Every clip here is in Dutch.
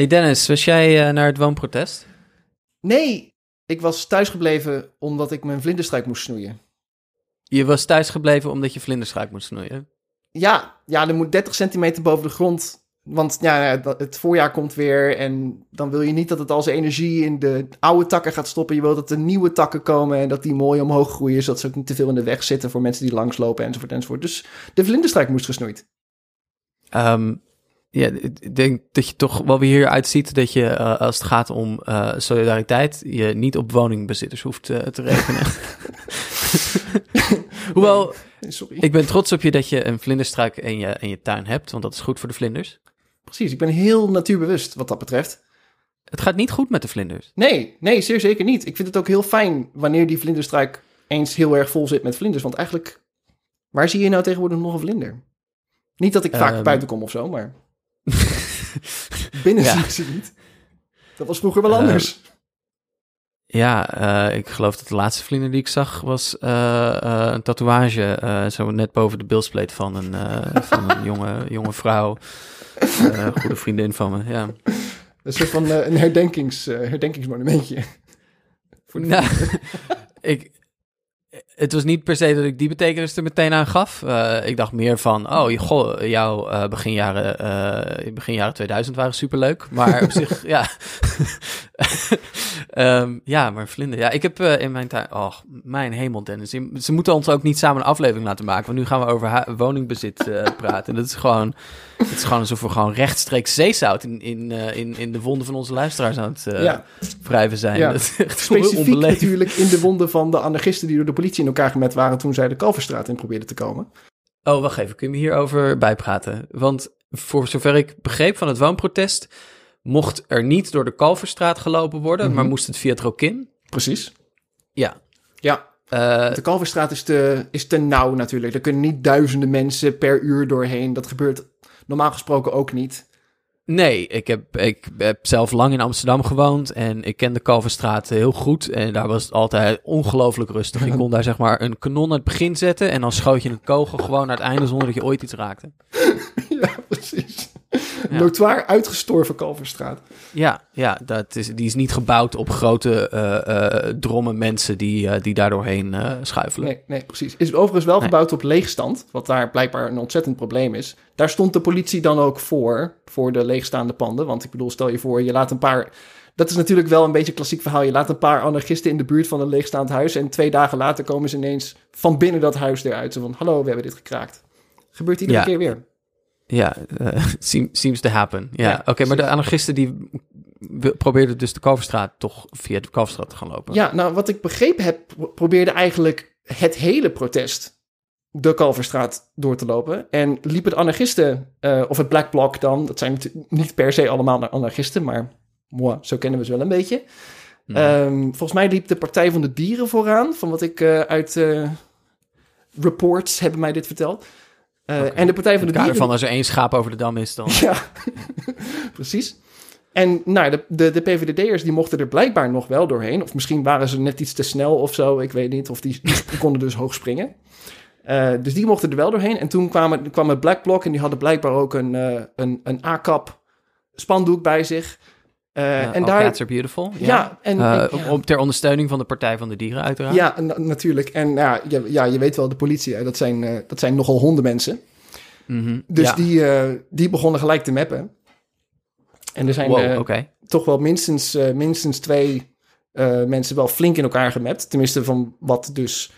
Hey Dennis, was jij eh, naar het woonprotest? Nee, ik was thuisgebleven omdat ik mijn vlinderstruik moest snoeien. Je was thuisgebleven omdat je vlinderstruik moest snoeien? Ja, ja, er moet 30 centimeter boven de grond. Want ja, het voorjaar komt weer en dan wil je niet dat het al zijn energie in de oude takken gaat stoppen. Je wilt dat er nieuwe takken komen en dat die mooi omhoog groeien, zodat ze ook niet te veel in de weg zitten voor mensen die langslopen enzovoort enzovoort. Dus de vlinderstruik moest gesnoeid. Ehm, ja, ik denk dat je toch wel weer hieruit ziet dat je, eh, als het gaat om eh, solidariteit, je niet op woningbezitters hoeft eh, te rekenen. Hoewel, Sorry. ik ben trots op je dat je een vlinderstruik in je, in je tuin hebt, want dat is goed voor de vlinders. Precies, ik ben heel natuurbewust wat dat betreft. Het gaat niet goed met de vlinders. Nee, nee, zeer zeker niet. Ik vind het ook heel fijn wanneer die vlinderstruik eens heel erg vol zit met vlinders. Want eigenlijk, waar zie je nou tegenwoordig nog een vlinder? Niet dat ik vaak Ehm. buiten kom of zo, maar binnen Ja. zie ik ze niet. Dat was vroeger wel Ehm, anders. Ja, eh, ik geloof dat de laatste vlinder die ik zag was eh, eh, een tatoeage, zo net boven de bilspleet van een, van een jonge, jonge vrouw. Goede vriendin van me, ja. Een soort van een herdenkings, herdenkingsmonumentje. Voor de Nou, ik, het was niet per se dat ik die betekenis er meteen aan gaf. Eh, ik dacht meer van, oh, goh, jouw eh, jaren, eh, begin jaren 2000 waren superleuk. Maar op zich, ja. Ehm, ja, maar vlinder. Ja, ik heb eh, in mijn tuin... Oh, mijn hemel, Dennis. Ze moeten ons ook niet samen een aflevering laten maken. Want nu gaan we over woningbezit eh, praten. En dat is gewoon... Het is gewoon alsof we gewoon rechtstreeks zeezout in, in, eh, in, in de wonden van onze luisteraars aan het Ja. wrijven zijn. Ja. Dat is echt heel Specifiek natuurlijk in de wonden van de anarchisten die door de politie in elkaar gemet waren toen zij de Kalverstraat in probeerden te komen. Oh, wacht even. Kun je hierover bijpraten? Want voor zover ik begreep van het woonprotest... mocht er niet door de Kalverstraat gelopen worden... Mhm. maar moest het via het Rokin. Precies. Ja. Ja, Eh, de Kalverstraat is te, is te nauw natuurlijk. Er kunnen niet duizenden mensen per uur doorheen. Dat gebeurt normaal gesproken ook niet. nee, ik heb, ik heb zelf lang in Amsterdam gewoond... en ik ken de Kalverstraat heel goed... en daar was het altijd ongelooflijk rustig. Je kon daar zeg maar een kanon aan het begin zetten... en dan schoot je een kogel gewoon naar het einde... zonder dat je ooit iets raakte. ja, precies. Ja. Notoir uitgestorven Kalverstraat. Ja, ja dat is, die is niet gebouwd op grote eh, drommen mensen... die, eh, die daar doorheen schuifelen. Nee, nee, precies. Is overigens wel Nee. gebouwd op leegstand, wat daar blijkbaar een ontzettend probleem is. Daar stond de politie dan ook voor, voor de leegstaande panden. Want ik bedoel, stel je voor, je laat een paar... Dat is natuurlijk wel een beetje een klassiek verhaal. Je laat een paar anarchisten in de buurt van een leegstaand huis... en twee dagen later komen ze ineens van binnen dat huis eruit. Zo van, hallo, we hebben dit gekraakt. Gebeurt iedere Ja. keer weer. Ja, seem- seems to happen. Ja, Ja, oké, maar de anarchisten die probeerden dus de Kalverstraat toch via de Kalverstraat te gaan lopen. Ja, nou, wat ik begrepen heb, pro- probeerde eigenlijk het hele protest de Kalverstraat door te lopen. En liepen de anarchisten, eh, of het Black Bloc dan, dat zijn niet per se allemaal anarchisten, maar moi, zo kennen we ze wel een beetje. Hmm. Ehm, volgens mij liep de Partij van de Dieren vooraan, van wat ik eh, uit eh, reports hebben mij dit verteld. Eh. En de Partij van de Dieren... van als er één schaap over de dam is, dan... Ja, precies. En nou, de, de, de PVDD'ers die mochten er blijkbaar nog wel doorheen. Of misschien waren ze net iets te snel of zo, ik weet niet. Of die, die konden dus hoog springen. Eh, dus die mochten er wel doorheen. En toen kwamen, kwam het Black Bloc en die hadden blijkbaar ook een, eh, een, een A-kap spandoek bij zich. Eh, Ja, en daar... are beautiful. Ja. Ja, en, Eh, en- op- ja. op- ter ondersteuning van de Partij van de Dieren, uiteraard. Ja, na- natuurlijk. En ja, ja, ja, je weet wel, de politie, hè, dat, zijn, eh, dat zijn nogal hondenmensen. Mhm. Dus Ja. die, eh, die begonnen gelijk te mappen. En er zijn Wow, eh, toch wel minstens, eh, minstens twee eh, mensen wel flink in elkaar gemapt. Tenminste, van wat dus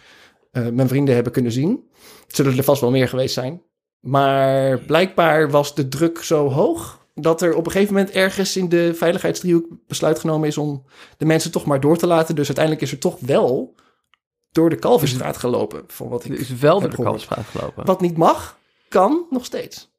eh, mijn vrienden hebben kunnen zien. Het zullen er vast wel meer geweest zijn. Maar blijkbaar was de druk zo hoog dat er op een gegeven moment ergens in de veiligheidsdriehoek besluit genomen is om de mensen toch maar door te laten. Dus uiteindelijk is er toch wel door de Kalverstraat gelopen. Van wat Er ik, is wel door de. Kalverstraat gelopen. wat niet mag, kan nog steeds.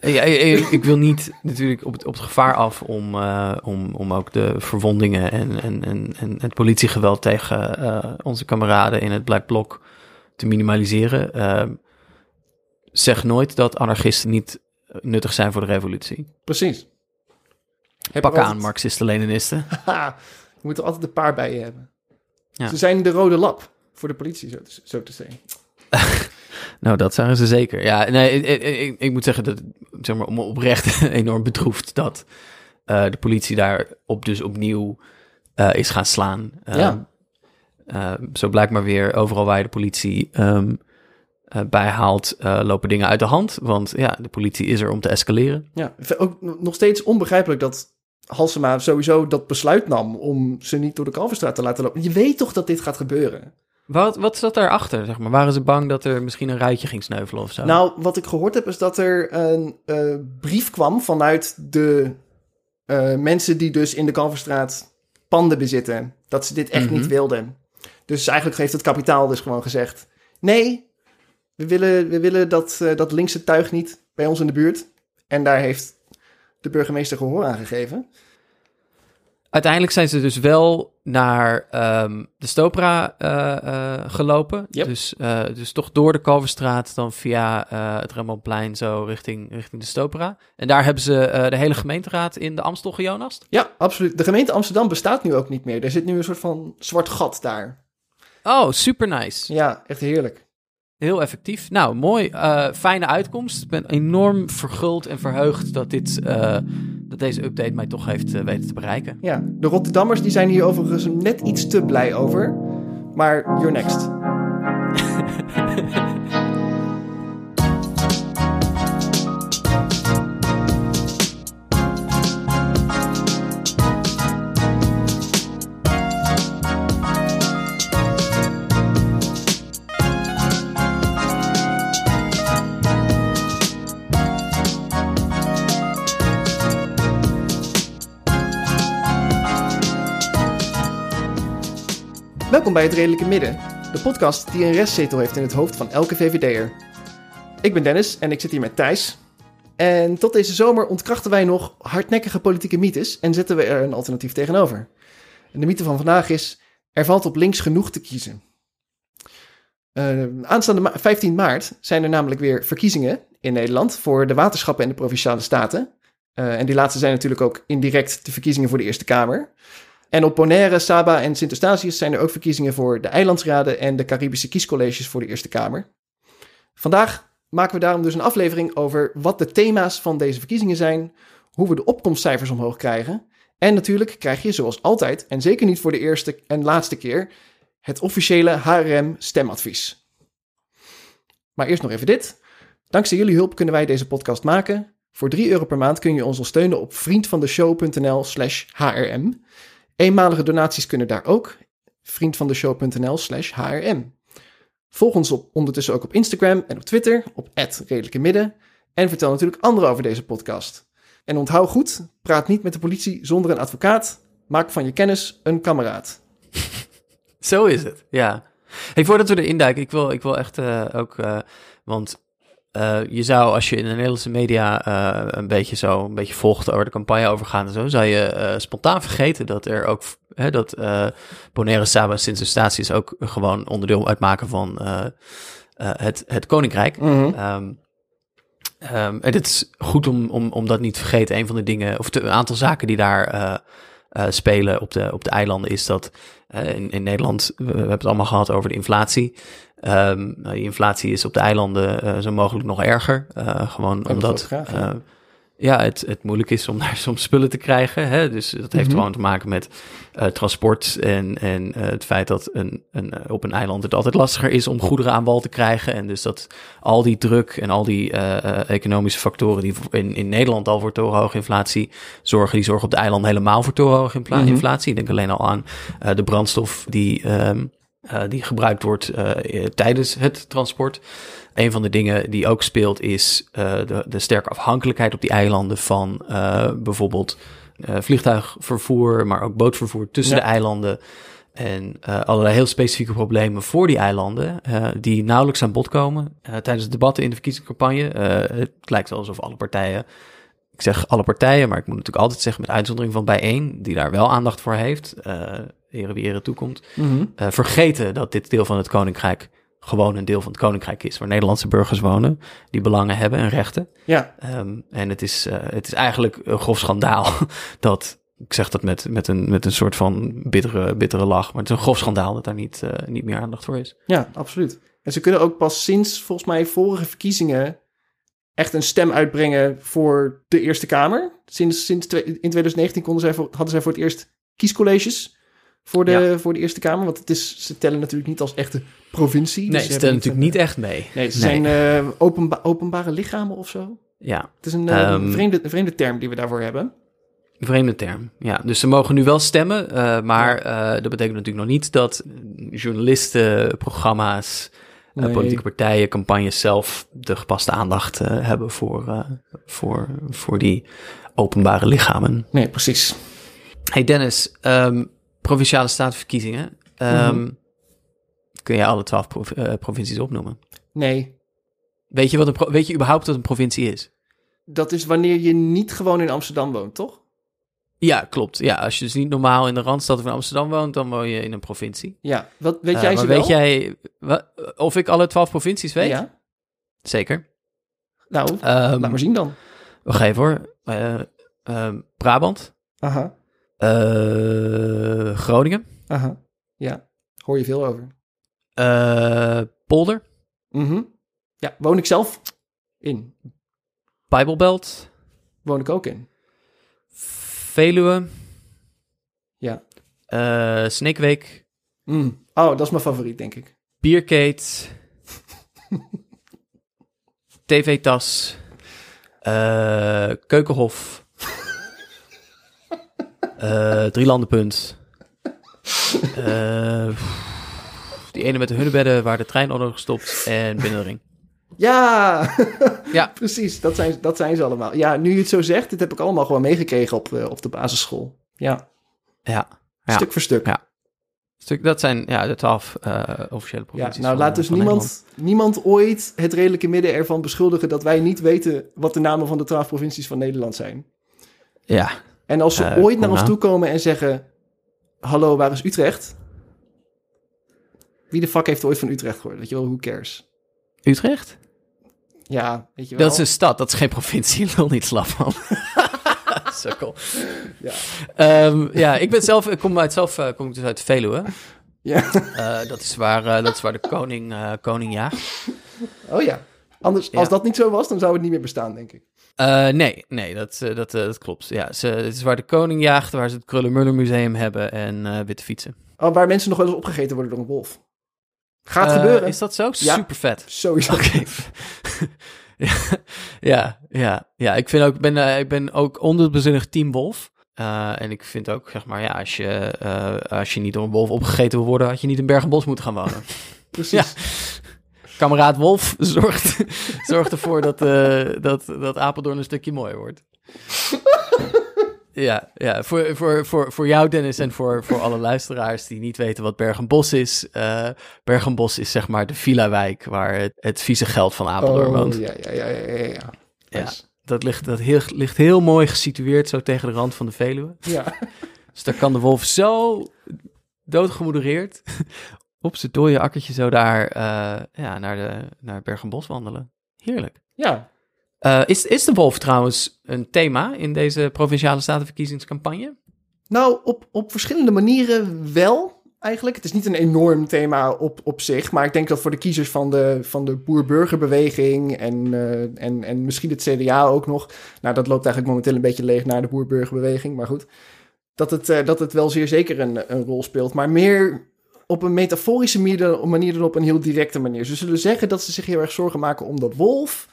Ja, ik, ik wil niet natuurlijk op het, op het gevaar af om, eh, om, om ook de verwondingen en, en, en, en het politiegeweld tegen eh, onze kameraden in het Black Bloc te minimaliseren. Eh, zeg nooit dat anarchisten niet nuttig zijn voor de revolutie. Precies. Heb Pak aan, altijd- Marxisten-Leninisten. Je moet er altijd een paar bij je hebben. Ja. Ze zijn de rode lap voor de politie, zo te, zo te zeggen. Nou, dat zijn ze zeker. Ja, nee, ik, ik, moet zeggen dat, zeg maar, om oprecht enorm bedroefd dat eh, de politie daarop dus opnieuw eh, is gaan slaan. Ehm, Ja. eh, zo blijkt maar weer, overal waar je de politie eh, bijhaalt, eh, lopen dingen uit de hand. Want ja, de politie is er om te escaleren. Ja, ook nog steeds onbegrijpelijk dat Halsema sowieso dat besluit nam om ze niet door de Kalverstraat te laten lopen. Je weet toch dat dit gaat gebeuren? Wat, wat zat daarachter, zeg maar? Waren ze bang dat er misschien een ruitje ging sneuvelen of zo? Nou, wat ik gehoord heb is dat er een eh, brief kwam vanuit de mensen die dus in de Kalverstraat panden bezitten. Dat ze dit echt Mhm. niet wilden. Dus eigenlijk heeft het kapitaal dus gewoon gezegd... Nee, we willen, we willen dat, eh, dat linkse tuig niet bij ons in de buurt. En daar heeft de burgemeester gehoor aan gegeven. Uiteindelijk zijn ze dus wel naar ehm, de Stopra eh, eh, gelopen. Yep. Dus, eh, dus toch door de Kalverstraat, dan via eh, het Rembrandtplein zo richting, richting de Stopra. En daar hebben ze eh, de hele gemeenteraad in de Amstel gejonast. Ja, absoluut. De gemeente Amsterdam bestaat nu ook niet meer. Er zit nu een soort van zwart gat daar. Oh, super nice. Ja, echt heerlijk. Heel effectief. Nou, mooi. Eh, fijne uitkomst. Ik ben enorm verguld en verheugd dat, dit, eh, dat deze update mij toch heeft eh, weten te bereiken. Ja, de Rotterdammers die zijn hier overigens net iets te blij over. Maar you're next. Welkom bij het Redelijke Midden, de podcast die een restzetel heeft in het hoofd van elke VVD'er. Ik ben Dennis en ik zit hier met Thijs. En tot deze zomer ontkrachten wij nog hardnekkige politieke mythes en zetten we er een alternatief tegenover. En de mythe van vandaag is, er valt op links genoeg te kiezen. Eh, aanstaande ma- 15 maart zijn er namelijk weer verkiezingen in Nederland voor de waterschappen en de provinciale staten. Eh, en die laatste zijn natuurlijk ook indirect de verkiezingen voor de Eerste Kamer. En op Bonaire, Saba en Sint Eustatius zijn er ook verkiezingen voor de eilandsraden en de Caribische kiescolleges voor de Eerste Kamer. Vandaag maken we daarom dus een aflevering over wat de thema's van deze verkiezingen zijn, hoe we de opkomstcijfers omhoog krijgen. En natuurlijk krijg je zoals altijd, en zeker niet voor de eerste en laatste keer, het officiële HRM stemadvies. Maar eerst nog even dit. Dankzij jullie hulp kunnen wij deze podcast maken. Voor 3 euro per maand kun je ons al op vriendvandeshow.nl slash hrm. Eenmalige donaties kunnen daar ook. Vriendvandeshow.nl slash hrm. Volg ons op, ondertussen ook op Instagram en op Twitter op redelijke midden. En vertel natuurlijk anderen over deze podcast. En onthoud goed, praat niet met de politie zonder een advocaat. Maak van je kennis een kameraad. Zo is het, ja. Hey, voordat we erin duiken, ik wil, ik wil echt eh, ook... eh, want eh, je zou, als je in de Nederlandse media eh, een beetje zo... een beetje volgt over de campagne overgaan en zo... zou je eh, spontaan vergeten dat er ook... Hè, dat Bonaire, Saba en Sint Eustatius ook gewoon onderdeel uitmaken van het, het Koninkrijk. Ehm, ehm, en het is goed om, om, om dat niet te vergeten. Een van de dingen, of de- een aantal zaken die daar spelen op de, op de eilanden, is dat in, in Nederland, we, we hebben het allemaal gehad over de inflatie. Nou, die inflatie is op de eilanden eh, zo mogelijk nog erger. Eh, gewoon dat omdat graag, eh, ja, het, het moeilijk is om daar soms spullen te krijgen. Hè? Dus dat heeft Mhm. gewoon te maken met transport en, en het feit dat een, een, op een eiland het altijd lastiger is om goederen aan wal te krijgen. En dus dat al die druk en al die economische factoren die in, in Nederland al voor torenhoge inflatie zorgen, die zorgen op de eilanden helemaal voor torenhoge Mhm. inflatie. Ik denk alleen al aan de brandstof die, ehm, eh, die gebruikt wordt eh, tijdens het transport. Een van de dingen die ook speelt is eh, de, de sterke afhankelijkheid op die eilanden van bijvoorbeeld vliegtuigvervoer, maar ook bootvervoer tussen Ja. de eilanden. En allerlei heel specifieke problemen voor die eilanden, die nauwelijks aan bod komen tijdens de debatten in de verkiezingscampagne. Het lijkt wel alsof alle partijen, ik zeg alle partijen, maar ik moet natuurlijk altijd zeggen met uitzondering van bijeen, die daar wel aandacht voor heeft, ere wie ere toekomt, Mhm. eh, vergeten dat dit deel van het koninkrijk gewoon een deel van het koninkrijk is, waar Nederlandse burgers wonen, die belangen hebben en rechten. Ja, Ehm, en het is, eh, het is eigenlijk een grof schandaal dat, ik zeg dat met, met, een, met een soort van bittere, bittere lach, maar het is een grof schandaal dat daar niet, eh, niet meer aandacht voor is. ja, absoluut. En ze kunnen ook pas sinds volgens mij vorige verkiezingen echt een stem uitbrengen voor de Eerste Kamer. Sinds, sinds in 2019 konden zij voor, hadden zij voor het eerst kiescolleges voor de, Ja. voor de Eerste Kamer. Want het is, ze tellen natuurlijk niet als echte provincie. Nee, dus ze stellen natuurlijk een- niet echt mee. Nee, ze zijn openba- openbare lichamen of zo. Ja, Het is een, eh, Ehm, vreemde, vreemde term die we daarvoor hebben. vreemde term. Ja, dus ze mogen nu wel stemmen, eh, maar dat betekent natuurlijk nog niet dat journalisten, programma's, Nee. politieke partijen, campagnes zelf de gepaste aandacht hebben voor, voor, voor die openbare lichamen. Nee, precies. Hey Dennis, ehm, provinciale statenverkiezingen. Ehm, Mhm. Kun je alle twaalf prov- eh, provincies opnoemen? Nee, Weet je, wat een weet je überhaupt wat een provincie is? dat is wanneer je niet gewoon in Amsterdam woont, toch? Ja, klopt. Ja, als je dus niet normaal in de Randstad van Amsterdam woont, dan woon je in een provincie. Ja, wat, weet jij maar ze weet wel? jij of ik alle twaalf provincies weet? Ja? Zeker. Nou, Ehm, laat maar zien dan. Wacht even hoor. Eh, ehm, Brabant. Aha, Eh, Groningen. aha. Ja, hoor je veel over. Eh, Polder. Mhm. Ja, woon ik zelf in. Bijbelbelt. Woon ik ook in. Veluwe. Ja. eh Sneekweek. Mm. Oh, dat is mijn favoriet, denk ik. Bierkate. TV-tas. eh, Keukenhof. Eh Drielandenpunt. Eh, die ene met de hunnebedden waar de trein onder gestopt en binnenring. Ja, Ja. precies. Dat zijn, dat zijn ze allemaal. Ja, nu je het zo zegt, dit heb ik allemaal gewoon meegekregen op, eh, op de basisschool. Ja, Ja. Ja. stuk voor stuk. Ja. Stuk, dat zijn ja, de twaalf officiële Ja, provincies. nou van, laat dus niemand, niemand ooit het redelijke midden ervan beschuldigen dat wij niet weten wat de namen van de twaalf provincies van Nederland zijn. Ja, En als ze Eh, ooit naar ons toe komen en zeggen: Hallo, waar is Utrecht? Wie de fuck heeft ooit van Utrecht gehoord? Weet je wel, who cares? Utrecht? Ja, weet je wel. Dat is een stad, dat is geen provincie. Lul niet slap van. Sukkel. Ja. Ehm, ja, ik ben zelf, ik kom uit zelf, eh, kom ik dus uit Veluwe. Ja. Eh, dat, is waar, dat is waar de koning, koning jaagt. Oh ja. Anders, Ja. als dat niet zo was, dan zou het niet meer bestaan, denk ik. Eh, nee, nee, dat, eh, dat, eh, dat klopt. Ja, ze, het is waar de koning jaagt, waar ze het Krullenmuller Museum hebben en witte fietsen. Oh, waar mensen nog wel eens opgegeten worden door een wolf. Gaat gebeuren. Is dat zo? Ja. Super vet. Sowieso. Ja, ja, ja. Ik, vind ook, ik, ben, ik ben ook onbezinnig team wolf. En ik vind ook, zeg maar, ja, als je, als je niet door een wolf opgegeten wil worden, had je niet in Bergenbos moeten gaan wonen. Precies. Kameraad Wolf zorgt, zorgt ervoor dat, eh, dat, dat Apeldoorn een stukje mooier wordt. Ja, ja. Voor, voor, voor, voor jou, Dennis, en voor, voor alle luisteraars die niet weten wat Bergenbos is. eh Bergenbos is zeg maar de villa-wijk waar het, het vieze geld van Apeldoorn woont. Oh, ja, ja, ja, ja, ja. ja. Dat, ligt, dat heel, ligt heel mooi gesitueerd zo tegen de rand van de Veluwe. Ja. Dus daar kan de wolf zo doodgemodereerd op zijn dode akkertje zo daar eh, ja, naar, de, naar Bergenbos wandelen. Heerlijk. ja. Eh, is, is de wolf trouwens een thema in deze provinciale statenverkiezingscampagne? Nou, op, op verschillende manieren wel, eigenlijk. Het is niet een enorm thema op, op zich, maar ik denk dat voor de kiezers van de, van de boer-burgerbeweging en, eh, en, en misschien het CDA ook nog, nou dat loopt eigenlijk momenteel een beetje leeg naar de boer-burgerbeweging, maar goed, dat het, eh, dat het wel zeer zeker een, een rol speelt, maar meer op een metaforische manier, manier dan op een heel directe manier. Ze zullen zeggen dat ze zich heel erg zorgen maken om de wolf,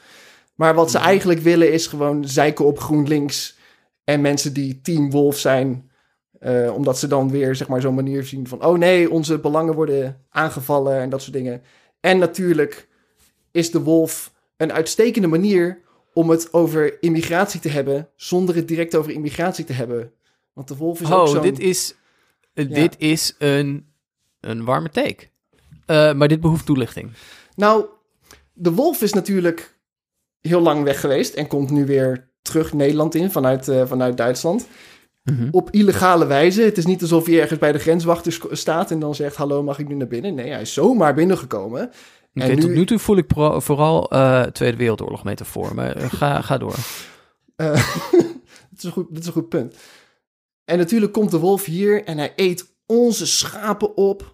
maar wat ze Mhm. eigenlijk willen is gewoon zeiken op GroenLinks en mensen die team wolf zijn, eh, omdat ze dan weer zeg maar zo'n manier zien van... oh nee, onze belangen worden aangevallen en dat soort dingen. En natuurlijk is de wolf een uitstekende manier om het over immigratie te hebben... zonder het direct over immigratie te hebben. Want de wolf is ook Oh, zo'n... dit is, Ja. dit is een, een warme take. Eh, maar dit behoeft toelichting. Nou, de wolf is natuurlijk heel lang weg geweest... en komt nu weer terug Nederland in vanuit, eh, vanuit Duitsland... op illegale wijze. Het is niet alsof hij ergens bij de grenswachter sk- staat en dan zegt: Hallo, mag ik nu naar binnen? Nee, hij is zomaar binnengekomen. Oké, En tot nu- nu toe voel ik vooral eh, Tweede Wereldoorlog metafoor. Maar ga, ga door. Dat, is een goed, dat is een goed punt. En natuurlijk komt de wolf hier en hij eet onze schapen op.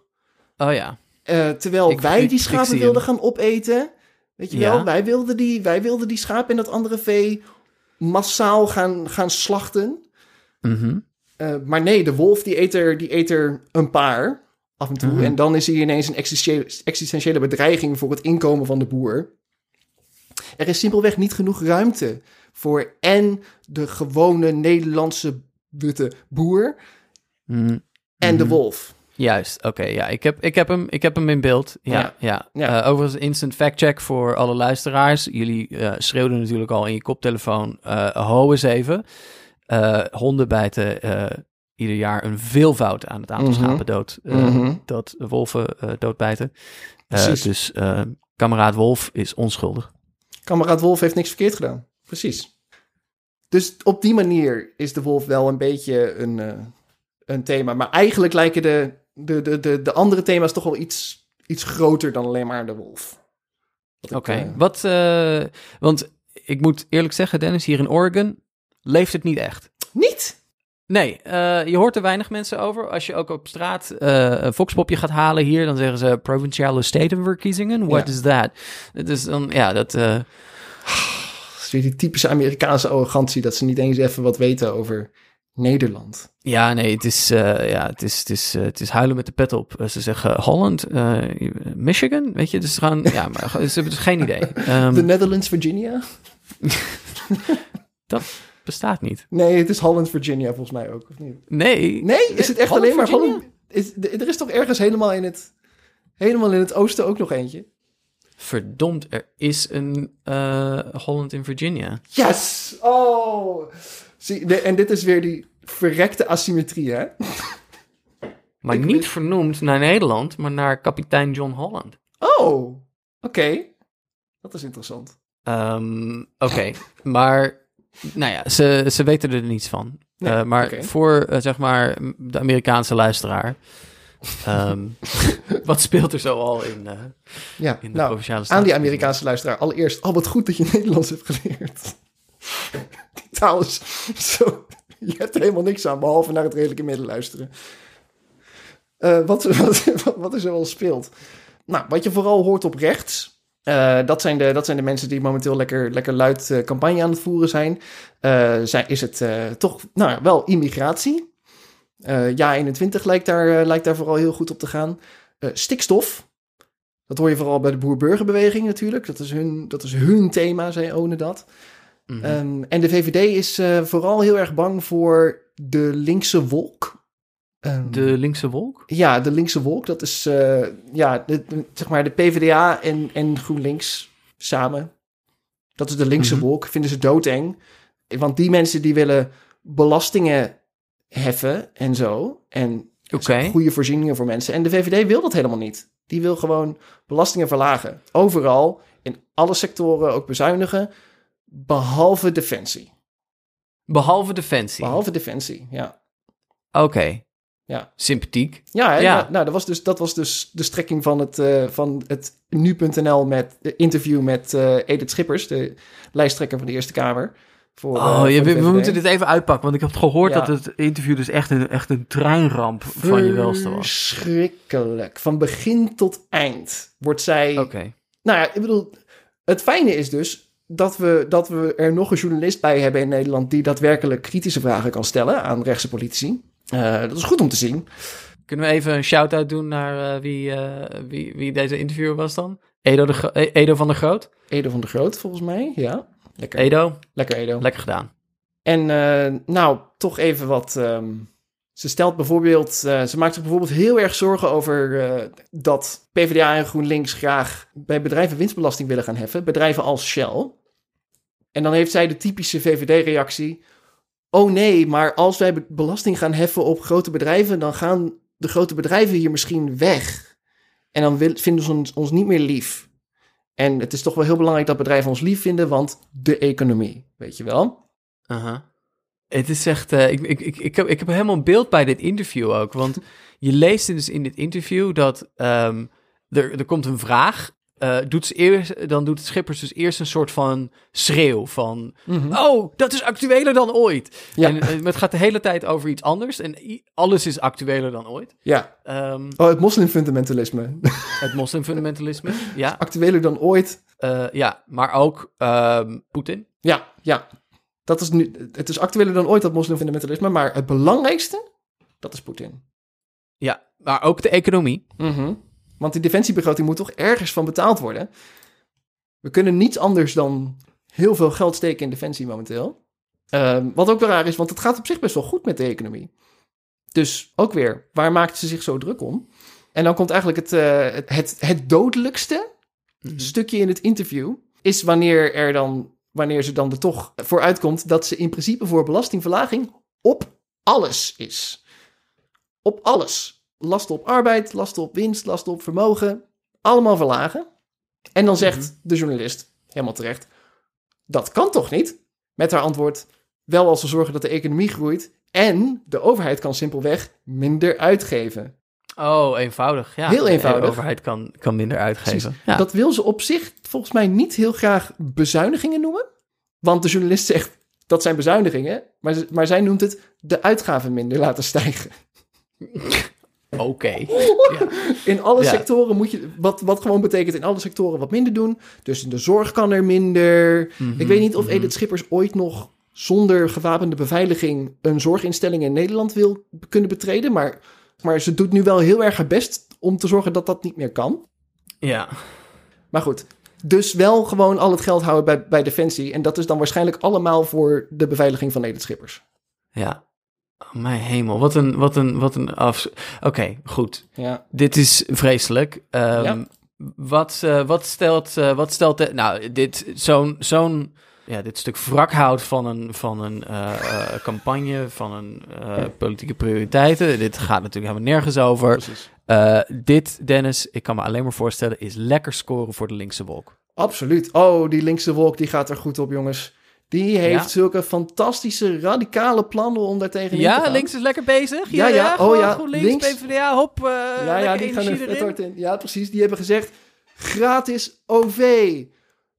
Oh ja. eh, terwijl Ik- wij ik- die schapen wilden hem. gaan opeten. Weet je Ja. wel, wij wilden, die, wij wilden die schapen en dat andere vee massaal gaan, gaan slachten. Mhm. Eh, maar nee, de wolf die eet, er, die eet er een paar af en toe. Mhm. En dan is hij ineens een existentiële, existentiële bedreiging voor het inkomen van de boer. Er is simpelweg niet genoeg ruimte voor en de gewone Nederlandse witte boer Mhm. en de Mhm. wolf. Juist, oké. ja, ik heb, ik, heb hem, ik heb hem in beeld. Ja, Ja. ja. Ja. Eh, overigens, instant fact-check voor alle luisteraars. Jullie eh, schreeuwden natuurlijk al in je koptelefoon, eh ho eens even. Honden bijten ieder jaar een veelvoud aan het aantal Mhm. schapen dood. Mhm. Dat wolven doodbijten. Precies. dus kameraad Wolf is onschuldig. Kameraad Wolf heeft niks verkeerd gedaan. Precies. Dus op die manier is de wolf wel een beetje een, een thema. Maar eigenlijk lijken de, de, de, de, de andere thema's toch wel iets, iets groter dan alleen maar de wolf. Oké, eh, wat... eh, want ik moet eerlijk zeggen, Dennis, hier in Oregon leeft het niet echt. niet? Nee, eh, je hoort er weinig mensen over. Als je ook op straat eh, een foxpopje gaat halen hier, dan zeggen ze provinciale statenverkiezingen. What Ja. is that? Dus dan, ja, dat... eh, Dat is weer die typische Amerikaanse arrogantie dat ze niet eens even wat weten over Nederland. ja, nee, het is, eh, ja, het is, het is, eh, het is huilen met de pet op. Eh, ze zeggen Holland, Michigan, weet je, dus gewoon, ja, maar ze hebben dus geen idee. Ehm, The Netherlands, Virginia? bestaat niet. Nee, het is Holland, Virginia volgens mij ook, of niet? Nee. Nee, is het echt Holland, alleen maar Virginia? Holland? Is, er is toch ergens helemaal in het, helemaal in het oosten ook nog eentje? Verdomd, er is een Holland in Virginia. Yes! Oh! Zie, de- en dit is weer die verrekte asymmetrie, hè? Maar Ik niet weet- vernoemd naar Nederland, maar naar kapitein John Holland. Oh, oké. Dat is interessant. Ehm, Oké, maar nou ja, ze, ze weten er niets van. Nee, Eh, maar voor eh, zeg maar de Amerikaanse luisteraar, ehm, wat speelt er zo al in, eh, Ja, in de nou, provinciale aan staten? die Amerikaanse luisteraar. Allereerst, al wat goed dat je Nederlands hebt geleerd. Die taal is zo... Je hebt er helemaal niks aan, behalve naar het redelijke midden luisteren. Eh, wat, wat, wat, wat er wel speelt. Nou, wat je vooral hoort op rechts... eh, dat, zijn de, dat zijn de mensen die momenteel lekker, lekker luid eh, campagne aan het voeren zijn. Zijn is het toch nou, wel immigratie. Ja, 21 lijkt daar, lijkt daar vooral heel goed op te gaan. Stikstof. Dat hoor je vooral bij de boer-burgerbeweging natuurlijk. Dat is hun, dat is hun thema, zij ownen dat. Mhm. Ehm, en de VVD is eh, vooral heel erg bang voor de linkse wolk. Ehm, de linkse wolk? Ja, de linkse wolk. Dat is eh, ja, de, de- zeg maar de PvdA en, en GroenLinks samen. Dat is de linkse Mhm. wolk. Vinden ze doodeng. Want die mensen die willen belastingen heffen en zo. En goede voorzieningen voor mensen. En de VVD wil dat helemaal niet. Die wil gewoon belastingen verlagen. Overal, in alle sectoren ook bezuinigen. Behalve defensie. Behalve defensie. Behalve defensie, ja. Oké. Ja. Sympathiek. Ja? Ja. Nou, nou, dat, was dus, dat was dus de strekking van het, eh, van het nu.nl met de interview met eh, Edith Schippers, de lijsttrekker van de Eerste Kamer. Voor, eh, Oh, ja, we, we moeten dit even uitpakken, want ik heb gehoord dat het interview dus echt een, echt een treinramp van je welste was. Verschrikkelijk. Van begin tot eind wordt zij Oké. Nou ja, ik bedoel, het fijne is dus dat we, dat we er nog een journalist bij hebben in Nederland die daadwerkelijk kritische vragen kan stellen aan rechtse politici. Eh, dat is goed om te zien. Kunnen we even een shout-out doen naar eh, wie, eh, wie, wie deze interviewer was dan? Edo, de Edo van der Groot? Edo van der Groot, volgens mij. Ja, lekker. Edo, Lekker Edo. lekker gedaan. En nou, toch even wat. ehm, ze stelt bijvoorbeeld. eh, ze maakt zich bijvoorbeeld heel erg zorgen over eh, dat PvdA en GroenLinks graag bij bedrijven winstbelasting willen gaan heffen. Bedrijven als Shell. En dan heeft zij de typische VVD-reactie. Oh nee, maar als wij be- belasting gaan heffen op grote bedrijven, dan gaan de grote bedrijven hier misschien weg. En dan vinden ze ons, ons niet meer lief. En het is toch wel heel belangrijk dat bedrijven ons lief vinden, want de economie, weet je wel. Aha. Het is echt, eh, ik, ik, ik, ik, heb, ik heb helemaal een beeld bij dit interview ook. Want je leest dus in dit interview dat ehm, er, er komt een vraag eh, doet ze eerst, dan doet Schippers dus eerst een soort van schreeuw van... Mhm. Oh, dat is actueler dan ooit. Ja. En eh, het gaat de hele tijd over iets anders. En alles is actueler dan ooit. Ja. Ehm, Oh, het moslimfundamentalisme. het moslimfundamentalisme, ja. Actueler dan ooit. Ja, maar ook ehm, Poetin. Ja, ja. Dat is nu, het is actueler dan ooit, dat moslimfundamentalisme. Maar het belangrijkste, dat is Poetin. Ja, maar ook de economie. Mhm. Want die defensiebegroting moet toch ergens van betaald worden. We kunnen niets anders dan heel veel geld steken in defensie momenteel. Ehm, wat ook wel raar is, want het gaat op zich best wel goed met de economie. Dus ook weer, waar maakt ze zich zo druk om? En dan komt eigenlijk het, eh, het, het, het dodelijkste stukje in het interview. Is wanneer, er dan, wanneer ze dan er toch voor uitkomt dat ze in principe voor belastingverlaging op alles is. Op alles. Lasten op arbeid, lasten op winst, lasten op vermogen. Allemaal verlagen. En dan zegt de journalist, helemaal terecht, dat kan toch niet? Met haar antwoord, wel als we zorgen dat de economie groeit en de overheid kan simpelweg minder uitgeven. Oh, eenvoudig. Ja, Heel eenvoudig. De overheid kan, kan minder uitgeven. Ja. Dat wil ze op zich volgens mij niet heel graag bezuinigingen noemen. Want de journalist zegt dat zijn bezuinigingen, maar, maar zij noemt het de uitgaven minder laten stijgen. Oké. In alle Ja. sectoren moet je, wat, wat gewoon betekent in alle sectoren wat minder doen. Dus in de zorg kan er minder. Mhm, Ik weet niet of Edith Schippers ooit nog zonder gewapende beveiliging een zorginstelling in Nederland wil kunnen betreden. Maar, maar ze doet nu wel heel erg haar best om te zorgen dat dat niet meer kan. Ja. Maar goed, dus wel gewoon al het geld houden bij, bij Defensie. En dat is dan waarschijnlijk allemaal voor de beveiliging van Edith Schippers. Ja. Oh, mijn hemel. Wat een, wat een, wat een af... Oké, goed. Ja. Dit is vreselijk. Ehm, Ja. wat, eh, wat stelt... eh, wat stelt de, nou, dit... Zo'n... zo'n ja, dit stuk wrakhout van een, van een eh, eh, campagne, van een eh, politieke prioriteiten. Dit gaat natuurlijk helemaal nergens over. Eh, dit, Dennis, ik kan me alleen maar voorstellen, is lekker scoren voor de linkse wolk. Absoluut. Oh, die linkse wolk die gaat er goed op, jongens. Die heeft Ja. zulke fantastische, radicale plannen om daar tegenin te Ja, gaan. links is lekker bezig. Ja, ja. Oh, gewoon ja. GroenLinks, Links. PvdA, hop. eh Ja, ja, die gaan er hard in. Ja, precies. Die hebben gezegd, gratis OV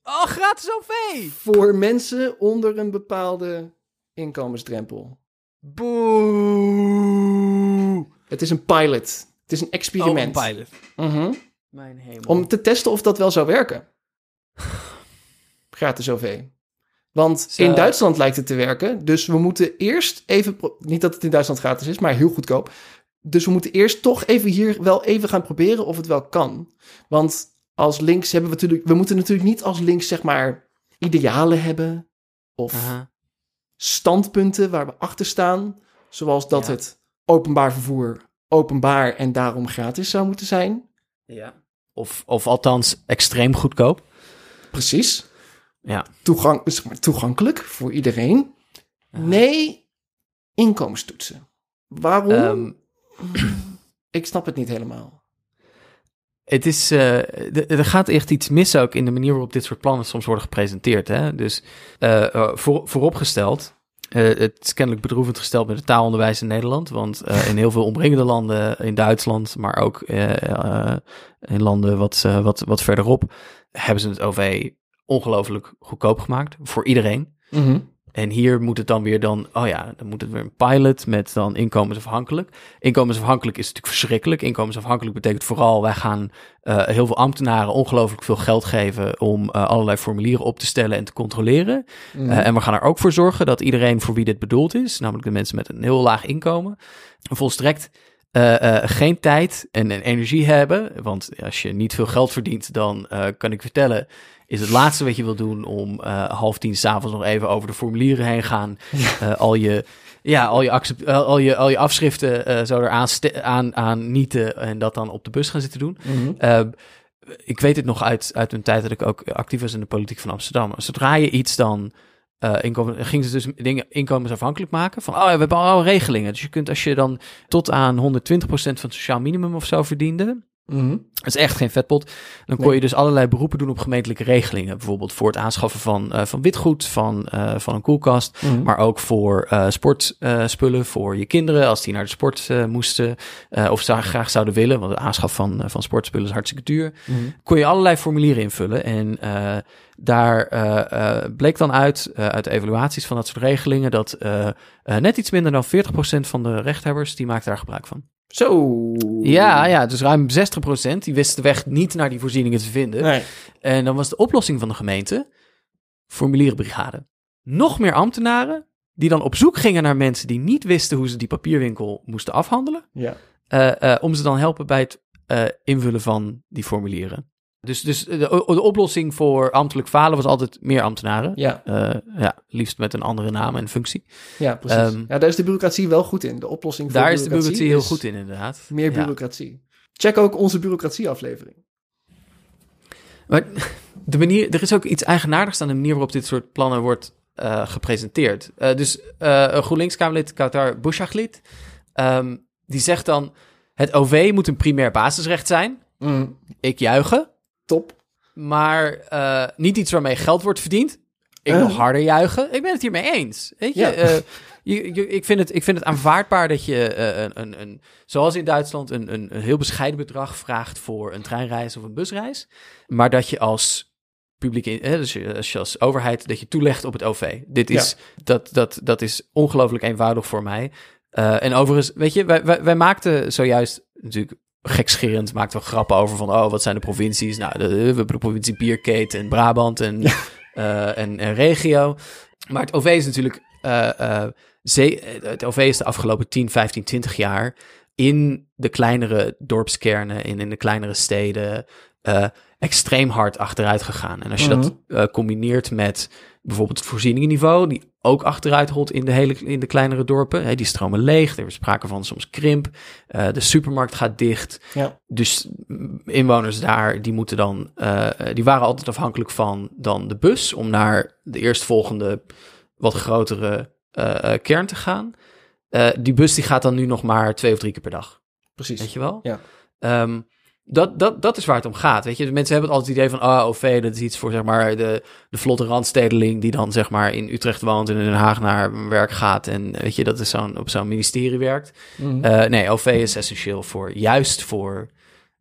Oh, gratis OV! voor mensen onder een bepaalde inkomensdrempel. Boe! Het is een pilot. Het is een experiment. Oh, een pilot. Mhm. Mijn hemel. Om te testen of dat wel zou werken. Gratis OV. Want Zo. in Duitsland lijkt het te werken. Dus we moeten eerst even... Niet dat het in Duitsland gratis is, maar heel goedkoop. Dus we moeten eerst toch even hier wel even gaan proberen of het wel kan. Want als links hebben we natuurlijk... We moeten natuurlijk niet als links zeg maar idealen hebben. Of standpunten waar we achter staan. Zoals dat Ja. het openbaar vervoer openbaar en daarom gratis zou moeten zijn. Ja. Of, of althans extreem goedkoop. Precies. Ja. Toegang, zeg maar, toegankelijk voor iedereen. Nee, inkomenstoetsen. Waarom? Ehm, ik snap het niet helemaal. Het is, eh, er gaat echt iets mis ook in de manier waarop dit soort plannen soms worden gepresenteerd. Hè? Dus eh, voor, vooropgesteld, eh, het is kennelijk bedroevend gesteld met het taalonderwijs in Nederland. Want in heel veel omringende landen, in Duitsland, maar ook in landen wat, wat, wat verderop, hebben ze het OV ongelooflijk goedkoop gemaakt voor iedereen. En hier moet het dan weer dan, oh ja, dan moet het weer een pilot met dan inkomensafhankelijk. Inkomensafhankelijk is natuurlijk verschrikkelijk. Inkomensafhankelijk betekent vooral, wij gaan eh, heel veel ambtenaren ongelooflijk veel geld geven om eh, allerlei formulieren op te stellen en te controleren. Eh, en we gaan er ook voor zorgen dat iedereen voor wie dit bedoeld is, namelijk de mensen met een heel laag inkomen, volstrekt geen tijd en, en energie hebben. Want als je niet veel geld verdient, dan kan ik vertellen, is het laatste wat je wil doen om eh, half tien s'avonds nog even over de formulieren heen gaan. Eh, al je. Ja, al je, accept, eh, al je, al je afschriften eh, zo eraan aan, aan nieten en dat dan op de bus gaan zitten doen. Mhm. Ik weet het nog uit, uit een tijd dat ik ook actief was in de politiek van Amsterdam. Zodra je iets dan. eh inkomen, gingen ze dus dingen inkomensafhankelijk maken. Van, oh ja, we hebben al regelingen. Dus je kunt als je dan tot aan 120% van het sociaal minimum of zo verdiende. Mhm. Dat is echt geen vetpot. Dan kon Nee. je dus allerlei beroepen doen op gemeentelijke regelingen. Bijvoorbeeld voor het aanschaffen van, eh, van witgoed, van, eh, van een koelkast. Mhm. Maar ook voor eh sportspullen voor je kinderen als die naar de sport moesten. of zou, graag zouden willen, want de aanschaf van, van sportspullen is hartstikke duur. Mhm. Kon je allerlei formulieren invullen. En daar bleek dan uit, uit de evaluaties van dat soort regelingen, dat net iets minder dan 40% van de rechthebbers, die maakt daar gebruik van. Zo. Ja, ja, dus ruim 60% die wist de weg niet naar die voorzieningen te vinden. Nee. En dan was de oplossing van de gemeente formulierenbrigade. Nog meer ambtenaren die dan op zoek gingen naar mensen die niet wisten hoe ze die papierwinkel moesten afhandelen. Ja. eh, eh, om ze dan helpen bij het eh, invullen van die formulieren. Dus, dus de, de oplossing voor ambtelijk falen was altijd meer ambtenaren. Ja. Eh, ja, liefst met een andere naam en functie. ja, precies. Ehm, ja, daar is de bureaucratie wel goed in. De oplossing voor Daar is de bureaucratie heel goed in, inderdaad. Meer Ja. bureaucratie. Check ook onze bureaucratieaflevering. Maar de manier, er is ook iets eigenaardigs aan de manier waarop dit soort plannen wordt eh, gepresenteerd. Eh, dus een GroenLinks-Kamerlid, Kautar Bouchaglit, ehm, die zegt dan... Het OV moet een primair basisrecht zijn. Mm, Ik juichen. Top. Maar eh, niet iets waarmee geld wordt verdiend. Ik Eh. nog harder juichen. Ik ben het hiermee eens. Weet je, Ja. eh, je, je- ik, vind het, ik vind het aanvaardbaar dat je, eh, een, een, een, zoals in Duitsland, een, een, een heel bescheiden bedrag vraagt voor een treinreis of een busreis. Maar dat je als publiek, in- eh, dus als je als overheid, dat je toelegt op het OV. Dit is, dat, dat, dat is ongelooflijk eenvoudig voor mij. Eh, en overigens, weet je, wij, wij, wij maakten zojuist natuurlijk gekscherend, maakten we grappen over van, oh, wat zijn de provincies? Nou, de, we hebben de provincie Bierkeet en Brabant en, eh, en, en regio. Maar het OV is natuurlijk, eh, eh, ze- het OV is de afgelopen 10, 15, 20 jaar in de kleinere dorpskernen, in, in de kleinere steden, eh, extreem hard achteruit gegaan. En als je dat eh, combineert met bijvoorbeeld het voorzieningenniveau, die ook achteruit holt in de, hele, in de kleinere dorpen. Die stromen leeg, er is sprake van soms krimp. Eh, de supermarkt gaat dicht. Ja. Dus inwoners daar, die moeten dan, die waren altijd afhankelijk van dan de bus om naar de eerstvolgende wat grotere kern te gaan. Die bus die gaat dan nu nog maar twee of drie keer per dag. Precies. Weet je wel? Ja. Ehm, dat, dat, dat is waar het om gaat. Weet je, de mensen hebben altijd het idee van, ah, OV, dat is iets voor zeg maar de, de vlotte randstedeling die dan zeg maar in Utrecht woont en in Den Haag naar werk gaat en weet je, dat is zo'n op zo'n ministerie werkt. Mhm. Eh, nee, OV is essentieel voor juist voor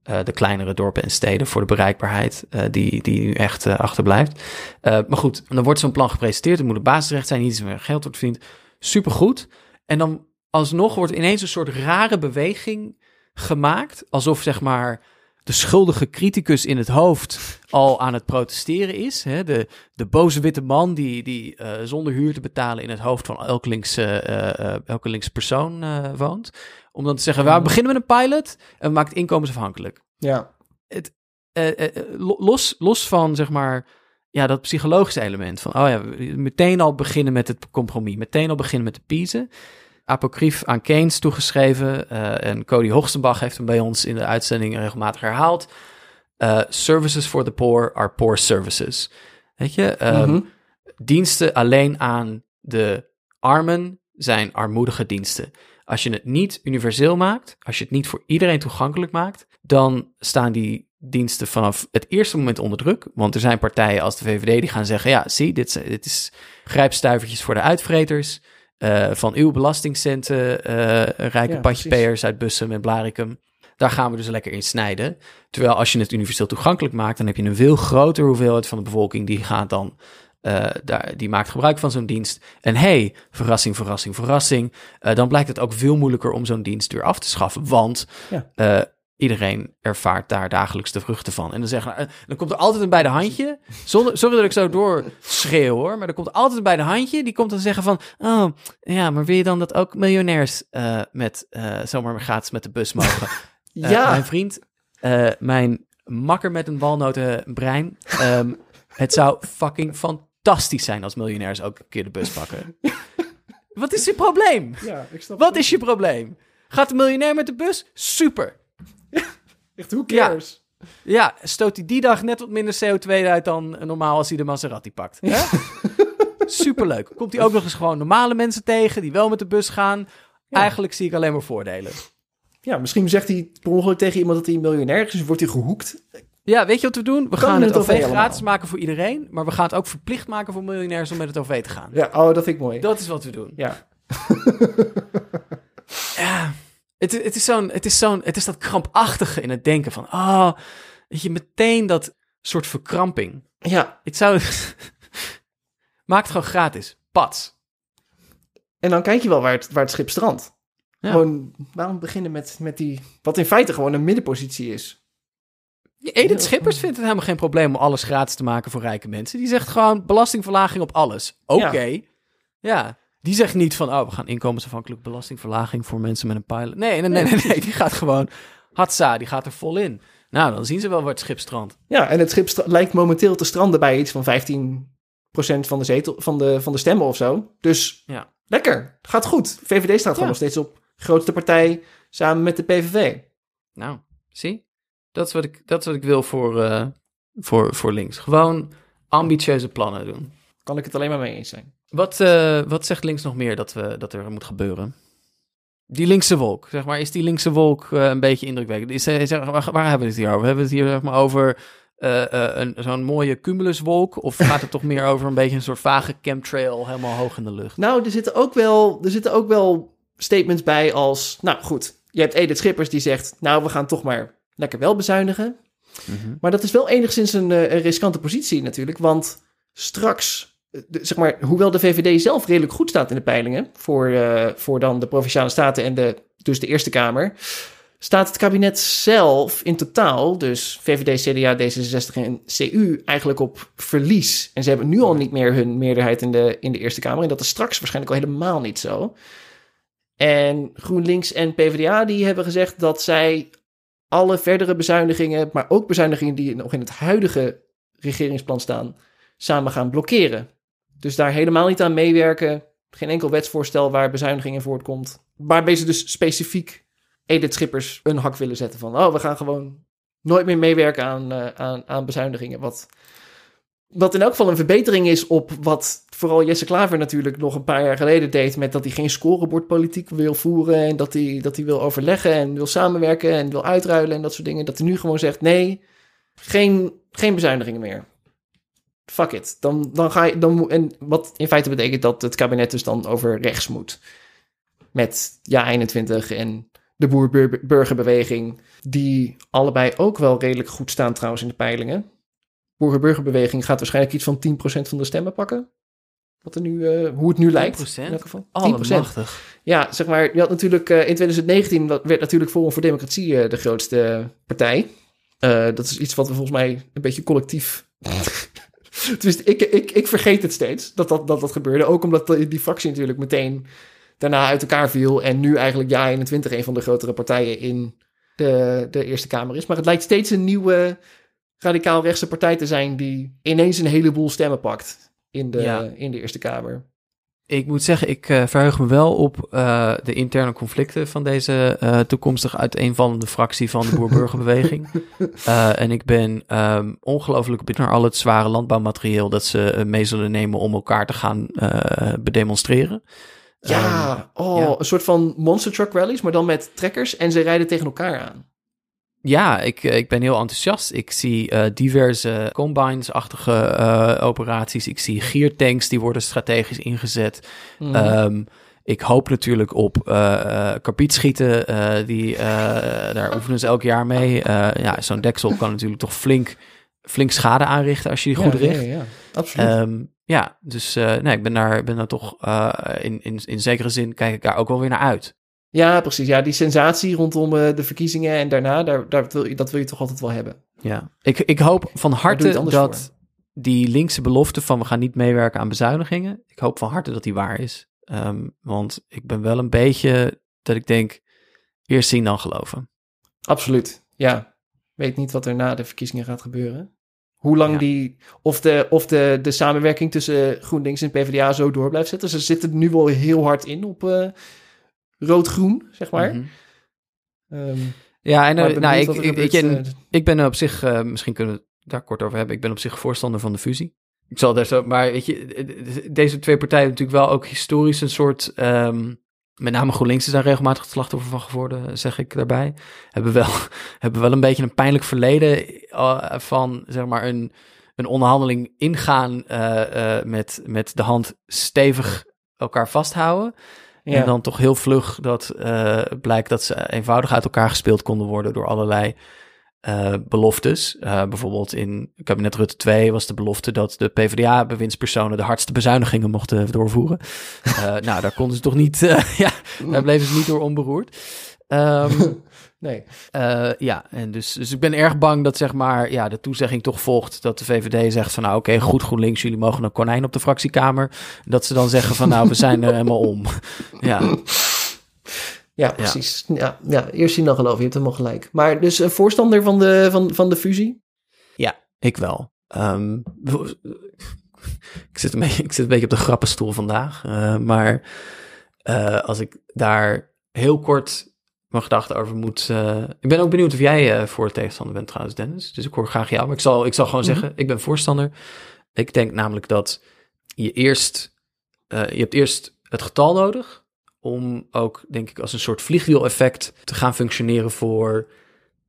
eh, de kleinere dorpen en steden, voor de bereikbaarheid eh, die, die nu echt achterblijft. Maar goed, dan wordt zo'n plan gepresenteerd. Het moet een basisrecht zijn, iets waar geld wordt verdiend. Supergoed. En dan alsnog wordt ineens een soort rare beweging gemaakt, alsof zeg maar de schuldige criticus in het hoofd al aan het protesteren is. Hè? De, de boze witte man die, die eh, zonder huur te betalen in het hoofd van elke linkse, eh, eh, elke linkse persoon eh, woont. Om dan te zeggen, we beginnen met een pilot en het inkomensafhankelijk. Ja. Lo- los, los van, zeg maar, ja, dat psychologische element van, oh ja, we- meteen al beginnen met het compromis, meteen al beginnen met de piezen. Apocrief aan Keynes toegeschreven eh, en Cody Hoogstenbach heeft hem bij ons in de uitzending regelmatig herhaald. Eh, services for the poor are poor services. Weet je, ehm, Mhm. diensten alleen aan de armen zijn armoedige diensten. Als je het niet universeel maakt, als je het niet voor iedereen toegankelijk maakt, dan staan die diensten vanaf het eerste moment onder druk. Want er zijn partijen als de VVD die gaan zeggen: ja, zie, dit, dit is grijpstuivertjes voor de uitvreters. Eh, van uw belastingcenten, eh rijke Ja, patjepeers uit Bussum en Blaricum. Daar gaan we dus lekker in snijden. Terwijl als je het universeel toegankelijk maakt, dan heb je een veel grotere hoeveelheid van de bevolking die gaat dan, eh, daar, die maakt gebruik van zo'n dienst. En hey, verrassing, verrassing, verrassing. dan blijkt het ook veel moeilijker om zo'n dienst weer af te schaffen. Want Ja. eh, iedereen ervaart daar dagelijks de vruchten van. En dan, zeggen, eh, dan komt er altijd een bij de handje. Zonder, sorry dat ik zo doorschreeuw hoor. Maar er komt altijd een bij de handje. Die komt dan zeggen van... Oh, ja, maar wil je dan dat ook miljonairs eh, met eh, zomaar gratis met de bus mogen? Ja. Mijn vriend, mijn makker met een walnotenbrein. ehm het zou fucking fantastisch zijn als miljonairs ook een keer de bus pakken. Wat is je probleem? ja, ik snap Wat het. is je probleem? Gaat de miljonair met de bus? Super. Echt, who Ja. cares? Ja, stoot hij die dag net wat minder CO2 uit dan normaal als hij de Maserati pakt. Hè? Superleuk. Komt hij ook nog eens gewoon normale mensen tegen die wel met de bus gaan? Eigenlijk zie ik alleen maar voordelen. Ja, misschien zegt hij per ongeluk tegen iemand dat hij een miljonair is. Dus wordt hij gehoekt. Ja, weet je wat we doen? We Kan gaan het OV allemaal. gratis maken voor iedereen, maar we gaan het ook verplicht maken voor miljonairs om met het OV te gaan. Ja, oh, dat vind ik mooi. Dat is wat we doen. Ja. Ja, het, het is zo'n, het is zo'n, het is dat krampachtige in het denken van, oh, weet je, meteen dat soort verkramping. ja, Het zou, maak het gewoon gratis. Pats. en dan kijk je wel waar het, waar het schip strandt. Ja. Gewoon, waarom beginnen met, met die... Wat in feite gewoon een middenpositie is. Edith Schippers vindt het helemaal geen probleem om alles gratis te maken voor rijke mensen. Die zegt gewoon belastingverlaging op alles. Oké. Ja. Die zegt niet van, oh, we gaan inkomensafhankelijk belastingverlaging voor mensen met een pilot. Nee, nee, nee, nee, nee. Die gaat gewoon, hatsa, die gaat er vol in. Nou, dan zien ze wel waar het schip strandt. Ja, en het schip lijkt momenteel te stranden bij iets van 15% van de, zetel, van de, van de stemmen of zo. Dus Ja. lekker, gaat goed. VVD staat gewoon Ja. nog steeds op grootste partij samen met de PVV. Nou, zie? Dat is wat ik, dat is wat ik wil voor, eh, voor, voor links. Gewoon ambitieuze plannen doen. Kan ik het alleen maar mee eens zijn. Wat, eh, wat zegt links nog meer dat, we, dat er moet gebeuren? Die linkse wolk, zeg maar, is die linkse wolk eh, een beetje indrukwekkend? Is, eh, waar, waar hebben we het hier over? Hebben we het hier zeg maar, over een, zo'n mooie cumuluswolk? Of gaat het toch meer over een beetje een soort vage chemtrail helemaal hoog in de lucht? Nou, er zitten ook wel, er zitten ook wel statements bij als... Nou goed, je hebt Edith Schippers die zegt... Nou, we gaan toch maar lekker wel bezuinigen. Mhm. Maar dat is wel enigszins een, een riskante positie natuurlijk. Want straks, de- zeg maar, hoewel de VVD zelf redelijk goed staat in de peilingen... voor, eh, voor dan de Provinciale Staten en de, dus de Eerste Kamer... staat het kabinet zelf in totaal, dus VVD, CDA, D66 en CU... eigenlijk op verlies. En ze hebben nu al niet meer hun meerderheid in de, in de Eerste Kamer. En dat is straks waarschijnlijk al helemaal niet zo. En GroenLinks en PvdA die hebben gezegd dat zij alle verdere bezuinigingen, maar ook bezuinigingen die nog in het huidige regeringsplan staan, samen gaan blokkeren. Dus daar helemaal niet aan meewerken. Geen enkel wetsvoorstel waar bezuinigingen voortkomt. Waarbij ze dus specifiek Edith Schippers een hak willen zetten van, oh, we gaan gewoon nooit meer meewerken aan, eh, aan, aan bezuinigingen. Wat, wat in elk geval een verbetering is op wat vooral Jesse Klaver natuurlijk nog een paar jaar geleden deed. Met dat hij geen scorebordpolitiek wil voeren. En dat hij, dat hij wil overleggen en wil samenwerken en wil uitruilen en dat soort dingen. Dat hij nu gewoon zegt: nee, geen, geen bezuinigingen meer. Fuck it. Dan, dan ga je. Dan, en wat in feite betekent dat het kabinet dus dan over rechts moet. Met Ja 21 en de Boer-Burgerbeweging. Die allebei ook wel redelijk goed staan trouwens in de peilingen. Boer-Burgerbeweging gaat waarschijnlijk iets van 10% van de stemmen pakken. Wat er nu, eh, hoe het nu lijkt. 10%? In elk geval. 10%. Allemachtig. Ja, zeg maar, je had natuurlijk eh, in 2019 wat- werd natuurlijk Forum voor Democratie eh, de grootste partij. Dat is iets wat we volgens mij een beetje collectief. Tenminste, ik, ik, ik vergeet het steeds dat dat, dat dat gebeurde. Ook omdat die, die fractie natuurlijk meteen daarna uit elkaar viel. En nu eigenlijk ja 21 een van de grotere partijen in de, de Eerste Kamer is. Maar het lijkt steeds een nieuwe radicaal rechtse partij te zijn die ineens een heleboel stemmen pakt in de, Ja. in de Eerste Kamer. Ik moet zeggen, ik eh, verheug me wel op eh, de interne conflicten van deze eh, toekomstig uiteenvallende fractie van de Boer-Burgerbeweging. En ik ben ehm, ongelooflijk benieuwd naar al het zware landbouwmaterieel dat ze mee zullen nemen om elkaar te gaan bedemonstreren. Ja, Ehm, oh, ja. een soort van monster truck rallies, maar dan met trekkers en ze rijden tegen elkaar aan. Ja, ik, eh, ik ben heel enthousiast. Ik zie eh, diverse combines-achtige eh, operaties. Ik zie giertanks die worden strategisch ingezet. Mhm. Ehm, ik hoop natuurlijk op karbietschieten. eh, die, daar oefenen ze elk jaar mee. Ja, zo'n deksel kan natuurlijk toch flink, flink schade aanrichten als je die goed richt. Ja, ja, absoluut. Ehm, ja, dus nee, ik ben daar, ben daar toch in, in, in zekere zin kijk ik daar ook wel weer naar uit. Ja, precies. Ja, die sensatie rondom eh, de verkiezingen en daarna, daar, daar wil je, dat wil je toch altijd wel hebben. Ja, ik, ik hoop van harte dat die linkse belofte van we gaan niet meewerken aan bezuinigingen. Ik hoop van harte dat die waar is. Ehm, want ik ben wel een beetje dat ik denk, eerst zien dan geloven. Absoluut, ja. Weet niet wat er na de verkiezingen gaat gebeuren. Hoe lang Ja. die, of, de, of de, de samenwerking tussen GroenLinks en PvdA zo door blijft zetten. Ze zitten nu wel heel hard in op eh, rood-groen, zeg maar. Mhm. Ehm, Ja, en maar eh, ik nou, ik, ik, en eh, ik ben op zich, eh, misschien kunnen we het daar kort over hebben. Ik ben op zich voorstander van de fusie. Ik zal daar zo, maar weet je, deze twee partijen hebben natuurlijk wel ook historisch een soort ehm, met name GroenLinks is daar regelmatig het slachtoffer van geworden, zeg ik daarbij. Hebben wel, hebben wel een beetje een pijnlijk verleden van, zeg maar, een, een onderhandeling ingaan uh, met, met de hand stevig elkaar vasthouden. Ja. En dan toch heel vlug dat blijkt dat ze eenvoudig uit elkaar gespeeld konden worden door allerlei uh, beloftes. Uh, bijvoorbeeld in kabinet Rutte 2 was de belofte dat de PvdA-bewindspersonen de hardste bezuinigingen mochten doorvoeren. Uh, nou, daar konden ze toch niet, ja, daar bleven ze niet door onberoerd. Um, nee. ja, en dus, dus ik ben erg bang dat zeg maar, ja, de toezegging toch volgt dat de VVD zegt van nou oké, okay, goed GroenLinks, jullie mogen een konijn op de fractiekamer. Dat ze dan zeggen van nou, we zijn er helemaal om. ja. Ja, precies. Ja. Ja, eerst zien dan geloven, je hebt helemaal gelijk. Maar dus een voorstander van de, van, van de fusie? Ja, ik wel. Um, ik, zit een beetje, ik zit een beetje op de grappenstoel vandaag. Uh, maar uh, als ik daar heel kort mijn gedachten over moet... Uh, ik ben ook benieuwd of jij voor tegenstander bent trouwens, Dennis. Dus ik hoor graag jou. Maar ik zal, ik zal gewoon mm -hmm. zeggen, ik ben voorstander. Ik denk namelijk dat je eerst... je hebt eerst het getal nodig om ook, denk ik, als een soort vliegwiel-effect te gaan functioneren voor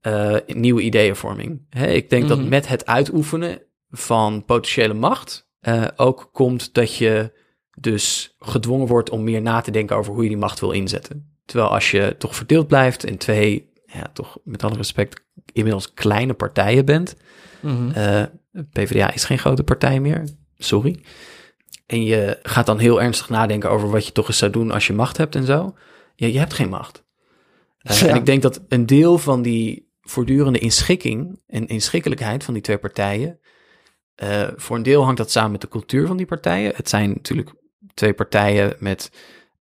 uh, nieuwe ideeënvorming. Hè, ik denk mm -hmm. dat mhm. met het uitoefenen van potentiële macht uh, ook komt dat je dus gedwongen wordt om meer na te denken over hoe je die macht wil inzetten. Terwijl als je toch verdeeld blijft in twee, ja, toch met alle respect, inmiddels kleine partijen bent. Mm -hmm. uh, PvdA is geen grote partij meer, sorry. En je gaat dan heel ernstig nadenken over wat je toch eens zou doen als je macht hebt en zo. Ja, je hebt geen macht. Uh, ja. En ik denk dat een deel van die voortdurende inschikking en inschikkelijkheid van die twee partijen. Uh, voor een deel hangt dat samen met de cultuur van die partijen. Het zijn natuurlijk twee partijen met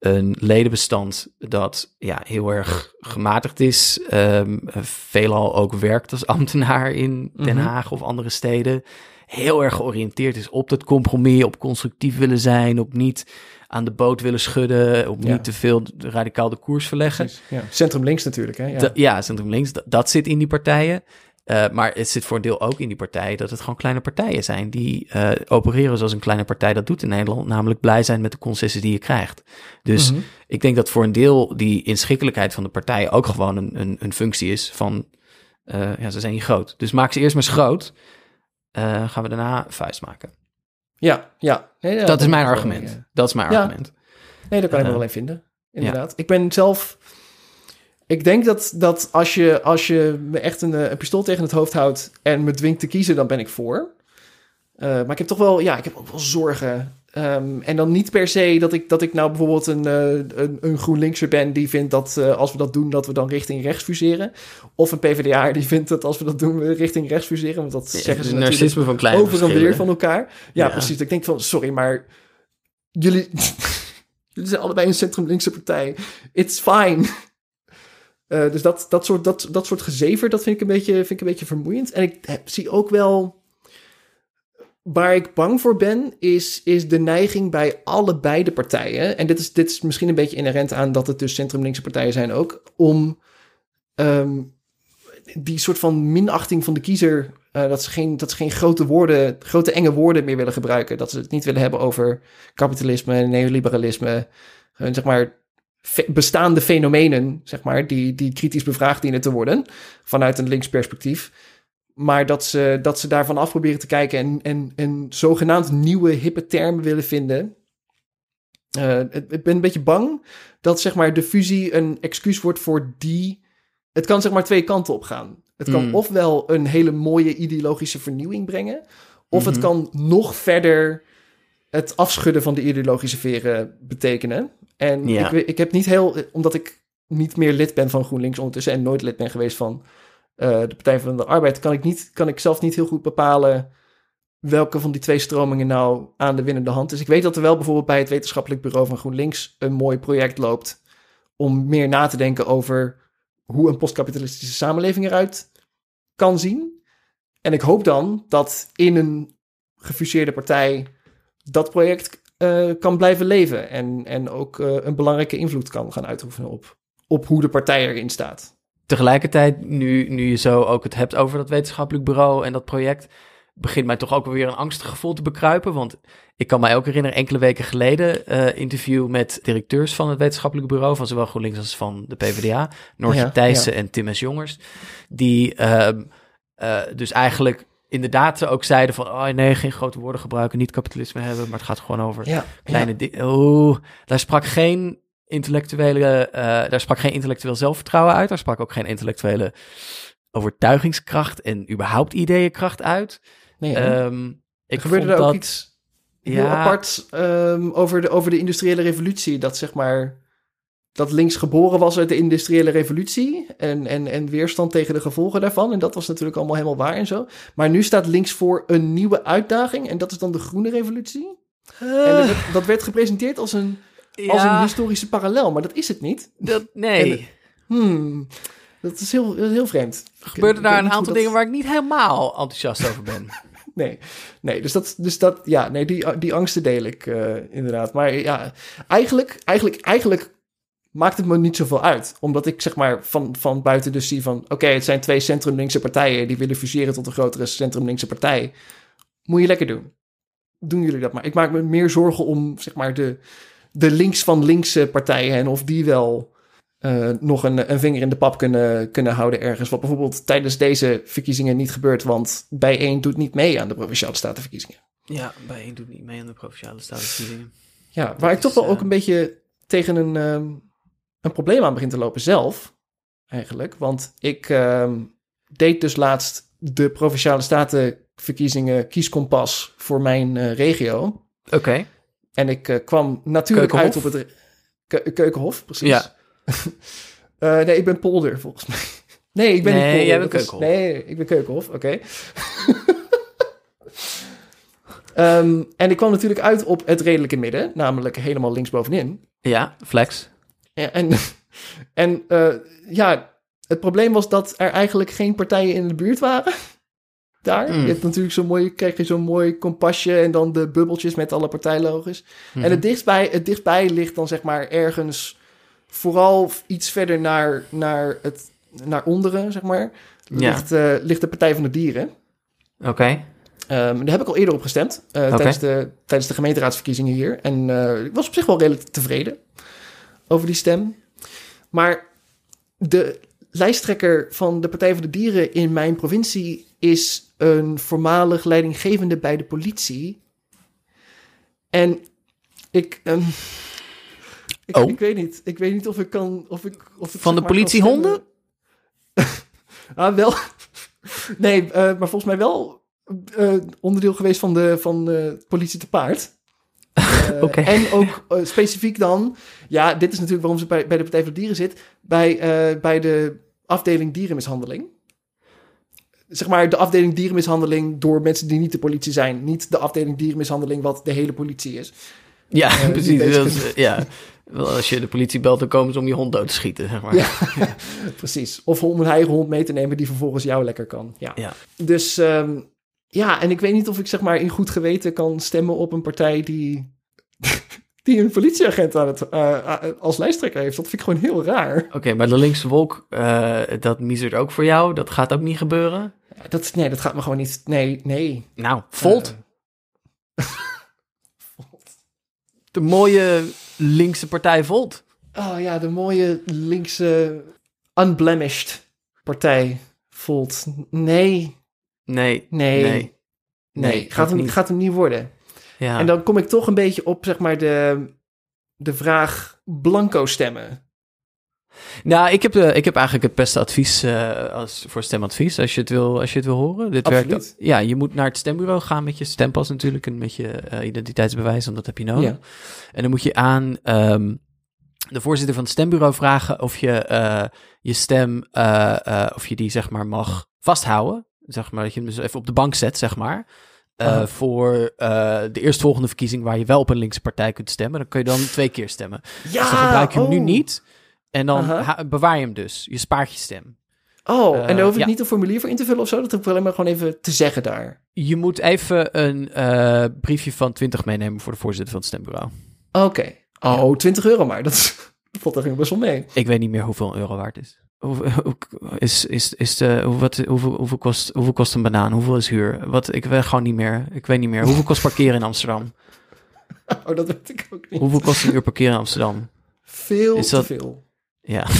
een ledenbestand dat ja, heel erg gematigd is. Um, veelal ook werkt als ambtenaar in Den Haag of andere steden heel erg georiënteerd is op dat compromis, op constructief willen zijn, op niet aan de boot willen schudden, op ja. niet te veel radicaal de koers verleggen. Ja. Centrum links natuurlijk, hè? Ja, centrum links, dat, dat, zit in die partijen. Uh, maar het zit voor een deel ook in die partijen dat het gewoon kleine partijen zijn die uh, opereren zoals een kleine partij dat doet in Nederland, namelijk blij zijn met de concessies die je krijgt. Dus mm -hmm. ik denk dat voor een deel die inschikkelijkheid van de partijen ook gewoon een, een, een functie is van, uh, ja, ze zijn niet groot. Dus maak ze eerst maar eens groot gaan we daarna vuist maken. Ja, ja. Nee, dat is mijn argument. Dat is mijn argument. Nee, daar kan ik me wel in vinden. Inderdaad. Ik ben zelf... Ik denk dat, dat als, je, als je me echt een, een pistool tegen het hoofd houdt... en me dwingt te kiezen, dan ben ik voor. Uh, maar ik heb toch wel... Ja, ik heb ook wel zorgen Um, en dan niet per se dat ik, dat ik nou bijvoorbeeld een, uh, een, een GroenLinkser ben die vindt dat uh, als we dat doen, dat we dan richting rechts fuseren. Of een PvdA die vindt dat als we dat doen, we richting rechts fuseren. Want dat ja, zeggen ze natuurlijk van kleine over en weer van elkaar. Ja, ja, precies. Ik denk van, sorry, maar jullie, jullie zijn allebei een centrum-linkse partij. It's fine. Uh, dus dat, dat, soort, dat, dat soort gezever, dat vind ik, een beetje, vind ik een beetje vermoeiend. En ik heb, zie ook wel Waar ik bang voor ben, is, is de neiging bij allebei de partijen. En dit is, dit is misschien een beetje inherent aan dat het dus centrum-linkse partijen zijn ook. Om um, die soort van minachting van de kiezer. Uh, dat, ze geen, dat ze geen grote woorden, grote enge woorden meer willen gebruiken. Dat ze het niet willen hebben over kapitalisme, neoliberalisme. Uh, zeg maar bestaande fenomenen, zeg maar, die, die kritisch bevraagd dienen te worden. Vanuit een links perspectief. Maar dat ze, dat ze daarvan af proberen te kijken en, en, en zogenaamd nieuwe hippe termen willen vinden. Uh, ik ben een beetje bang dat zeg maar, de fusie een excuus wordt voor die. Het kan zeg maar twee kanten op gaan. Het kan mm. ofwel een hele mooie ideologische vernieuwing brengen, of mm -hmm. het kan nog verder het afschudden van de ideologische veren betekenen. En ja. ik, ik heb niet heel, omdat ik niet meer lid ben van GroenLinks ondertussen en nooit lid ben geweest van uh, de Partij van de Arbeid, kan ik, niet, kan ik zelf niet heel goed bepalen welke van die twee stromingen nou aan de winnende hand is. Ik weet dat er wel bijvoorbeeld bij het wetenschappelijk bureau van GroenLinks een mooi project loopt om meer na te denken over hoe een postkapitalistische samenleving eruit kan zien. En ik hoop dan dat in een gefuseerde partij dat project uh, kan blijven leven en, en ook uh, een belangrijke invloed kan gaan uitoefenen op, op hoe de partij erin staat tegelijkertijd, nu, nu je zo ook het hebt over dat wetenschappelijk bureau en dat project, begint mij toch ook weer een angstig gevoel te bekruipen. Want ik kan mij ook herinneren, enkele weken geleden, eh, interview met directeurs van het wetenschappelijk bureau, van zowel GroenLinks als van de PvdA, Noortje Ja, Thijssen en Tim S. Jongers, die ehm, eh, dus eigenlijk inderdaad ook zeiden van, oh nee, geen grote woorden gebruiken, niet kapitalisme hebben, maar het gaat gewoon over Ja, kleine dingen. Oeh, daar sprak geen intellectuele, eh, daar sprak geen intellectueel zelfvertrouwen uit. Daar sprak ook geen intellectuele overtuigingskracht en überhaupt ideeënkracht uit. Nee? Ehm ik gebeurde vond er ook dat, iets heel ja, apart ehm, over, de, over de industriële revolutie. Dat zeg maar dat links geboren was uit de industriële revolutie en, en, en weerstand tegen de gevolgen daarvan. En dat was natuurlijk allemaal helemaal waar en zo. Maar nu staat links voor een nieuwe uitdaging en dat is dan de groene revolutie. En dat werd, dat werd gepresenteerd als een, als een historische parallel, maar dat is het niet. dat, nee. En- Hmm, dat is heel, dat is heel vreemd. Gebeurde daar een aantal dat- dingen waar ik niet helemaal enthousiast over ben. Nee, nee dus, dat, dus dat, ja, nee, die, die angsten deel ik eh, inderdaad. Maar ja, eigenlijk, eigenlijk, eigenlijk maakt het me niet zoveel uit. Omdat ik zeg maar van, van buiten dus zie van... oké, het zijn twee centrumlinkse partijen... die willen fuseren tot een grotere centrumlinkse partij. Moet je lekker doen. Doen jullie dat maar. Ik maak me meer zorgen om zeg maar de, de links van linkse partijen... en of die wel eh, nog een, een vinger in de pap kunnen, kunnen houden ergens. Wat bijvoorbeeld tijdens deze verkiezingen niet gebeurt... want bijeen doet niet mee aan de Provinciale Statenverkiezingen. ja, bij één doet niet mee aan de Provinciale Statenverkiezingen. Ja, waar ik toch is, wel eh, ook een beetje tegen een, ehm, een probleem aan begin te lopen zelf, eigenlijk. Want ik ehm, deed dus laatst de Provinciale Statenverkiezingen kieskompas voor mijn eh, regio. Oké. En ik eh, kwam natuurlijk Keukenhof? uit op het... Ke- Keukenhof, precies. Ja. Eh, nee, ik ben polder, volgens mij. Nee, ik ben Nee, niet polder. jij bent is- Keukenhof. Nee, ik ben Keukenhof, oké. Ehm, en ik kwam natuurlijk uit op het redelijke midden, namelijk helemaal linksbovenin. Ja, flex. Ja, en en eh, ja, het probleem was dat er eigenlijk geen partijen in de buurt waren. Daar. Mm. Je hebt natuurlijk zo'n mooi, krijg je zo'n mooi kompasje en dan de bubbeltjes met alle partijlogos. Mhm. En het dichtstbij, het dichtbij ligt dan zeg maar ergens vooral iets verder naar, naar, het, naar onderen, zeg maar. Ja. Ligt, eh, ligt de Partij van de Dieren. Oké. Ehm, daar heb ik al eerder op gestemd eh, tijdens, de, tijdens de gemeenteraadsverkiezingen hier. En ik was op zich wel redelijk tevreden over die stem. Maar de lijsttrekker van de Partij van de Dieren in mijn provincie is een voormalig leidinggevende bij de politie. En ik. ehm, ik, Oh. ik weet niet. Ik weet niet of ik kan. Of ik, of ik Van de politiehonden? ah, wel. nee, eh, maar volgens mij wel eh, onderdeel geweest van de, van de politie te paard. Eh. En ook eh, specifiek dan, ja, dit is natuurlijk waarom ze bij, bij de Partij voor de Dieren zit, bij, eh, bij de afdeling dierenmishandeling. Zeg maar de afdeling dierenmishandeling door mensen die niet de politie zijn. Niet de afdeling dierenmishandeling wat de hele politie is. Ja, precies. ja. Wel, Als je de politie belt, dan komen ze om je hond dood te schieten, zeg maar. Ja, precies. Of om een eigen hond mee te nemen die vervolgens jou lekker kan. Ja. Ja. Dus ehm, ja, en ik weet niet of ik zeg maar in goed geweten kan stemmen op een partij die, die een politieagent aan het, eh, eh, als lijsttrekker heeft. Dat vind ik gewoon heel raar. Oké, maar de linkse wolk, eh, dat misert ook voor jou. Dat gaat ook niet gebeuren. Dat, nee, dat gaat me gewoon niet. Nee, nee. Nou, Volt, Eh, de mooie linkse partij Volt. oh ja, de mooie linkse unblemished partij. Volt. Nee, Nee, nee, nee. Gaat, hem, niet. gaat hem niet worden. ja. En dan kom ik toch een beetje op, zeg maar, de, de vraag blanco stemmen. Nou, ik heb, eh, ik heb eigenlijk het beste advies eh, als, voor stemadvies, als je het wil, als je het wil horen. Dit Absoluut. werkt, ja, je moet naar het stembureau gaan met je stempas natuurlijk en met je eh, identiteitsbewijs, want dat heb je nodig. Ja. En dan moet je aan ehm, de voorzitter van het stembureau vragen of je je stem, of je die zeg maar mag vasthouden. Zeg maar dat je hem dus even op de bank zet, zeg maar. eh. Voor eh, de eerstvolgende verkiezing waar je wel op een linkse partij kunt stemmen. Dan kun je dan twee keer stemmen. Ja, dus dan gebruik je hem nu oh. niet. En dan bewaar je hem dus. Je spaart je stem. Oh, Eh, en daar hoef ik ja. niet een formulier voor in te vullen of zo? Dat heb ik alleen maar gewoon even te zeggen daar. Je moet even een eh, briefje van 20 meenemen voor de voorzitter van het stembureau. Oké. Oh, 20 euro maar. Dat, valt er best wel mee. Ik weet niet meer hoeveel een euro waard is. Hoe- is, is, is de, wat, hoeveel, hoeveel, kost, hoeveel kost een banaan? Hoeveel is huur? Wat, ik weet gewoon niet meer. Ik weet niet meer. Hoeveel kost parkeren in Amsterdam? Oh, dat weet ik ook niet. Hoeveel kost een uur parkeren in Amsterdam? Veel Is te dat- veel. Ja.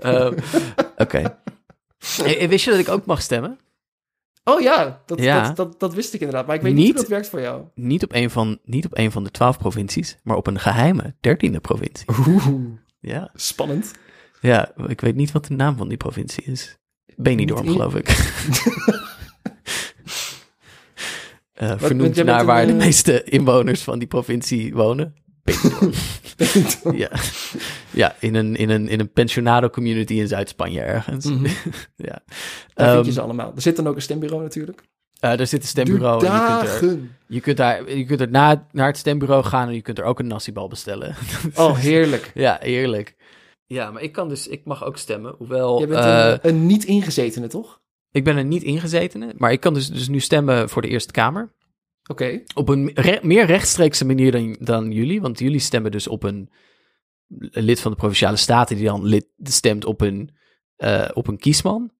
Eh, Oké. Eh, Wist je dat ik ook mag stemmen? Oh ja, dat, Ja. Dat, dat, dat wist ik inderdaad. Maar ik weet niet, Niet- hoe dat werkt voor jou. Niet op een van, niet op een van de twaalf provincies, maar op een geheime dertiende provincie. Oeh, Ja. spannend. Ja, ik weet niet wat de naam van die provincie is. Benidorm, Niet geloof ik. Want vernoemd naar een, waar de eh, meeste inwoners van die provincie wonen. Benidorm. ja, ja in, een, in, een, in een pensionado community in Zuid-Spanje ergens. Mhm. ja. Daar vind je Ehm, ze allemaal. Er zit dan ook een stembureau natuurlijk. eh, daar zit een stembureau. En je kunt er, je kunt daar, je kunt er na, naar het stembureau gaan en je kunt er ook een nasibal bestellen. Oh, heerlijk. ja, heerlijk. Ja, maar ik kan dus, ik mag ook stemmen. Hoewel, Je bent eh, een, een niet ingezetene, toch? ik ben er niet ingezetene, maar ik kan dus, dus nu stemmen voor de Eerste Kamer. Oké. Op een re- meer rechtstreekse manier dan, dan jullie, want jullie stemmen dus op een, een lid van de Provinciale Staten die dan lid, stemt op een, eh, op een kiesman,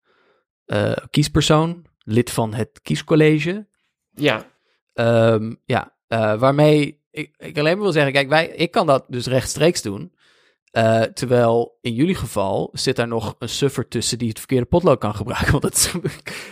eh, kiespersoon, lid van het kiescollege. Ja. Ehm, ja, eh, waarmee ik, ik alleen maar wil zeggen, kijk, wij, ik kan dat dus rechtstreeks doen. Eh, terwijl in jullie geval zit daar nog een suffer tussen die het verkeerde potlood kan gebruiken. Want dat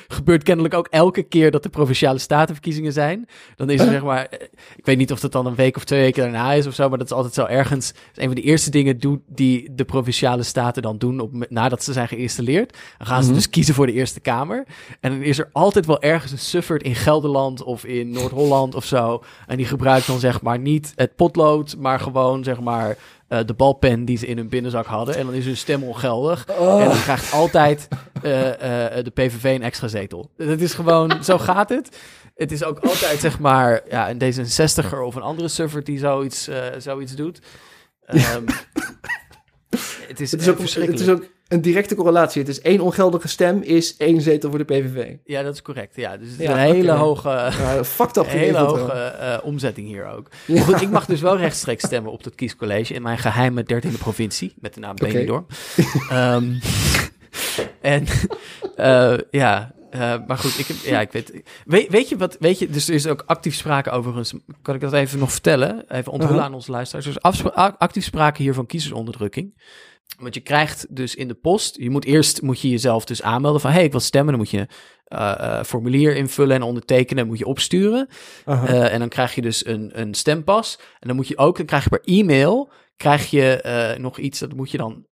gebeurt kennelijk ook elke keer dat de provinciale statenverkiezingen zijn. Dan is er zeg maar, ik weet niet of dat dan een week of twee weken daarna is of zo, maar dat is altijd zo ergens. Dat is een van de eerste dingen doet die de provinciale staten dan doen op, nadat ze zijn geïnstalleerd. Dan gaan ze Mhm. dus kiezen voor de Eerste Kamer. En dan is er altijd wel ergens een sufferd in Gelderland of in Noord-Holland of zo. En die gebruikt dan zeg maar niet het potlood, maar gewoon zeg maar eh, de balpen die ze in hun binnenzak hadden. En dan is hun stem ongeldig. Oh. En dan krijgt altijd eh, eh, de PVV een extra zetel. Het is gewoon, zo gaat het. Het is ook altijd zeg maar ja, een D66er of een andere sufferd die zoiets, eh, zoiets doet. Ehm, het is, Het is, ook, het verschrikkelijk. is ook een directe correlatie. Het is één ongeldige stem is één zetel voor de PVV. Ja, dat is correct. Ja, dus het is Ja, een hele hoge, fucked up een hele hoge eh, omzetting hier ook. Ja. Maar goed, ik mag dus wel rechtstreeks stemmen op dat kiescollege in mijn geheime dertiende provincie met de naam Oké. Benidorm. Ehm, en eh, ja, eh, maar goed, ik heb, ja, ik weet, weet, weet je wat, weet je, dus er is ook actief sprake overigens, kan ik dat even nog vertellen, even onthullen Uh-huh. aan onze luisteraars. Dus actief sprake hier van kiezersonderdrukking. Want je krijgt dus in de post, je moet eerst moet je jezelf dus aanmelden van, hey, ik wil stemmen, dan moet je eh, formulier invullen en ondertekenen, moet je opsturen. Eh, en dan krijg je dus een, een stempas. En dan moet je ook, dan krijg je per e-mail, krijg je nog iets, dat moet je dan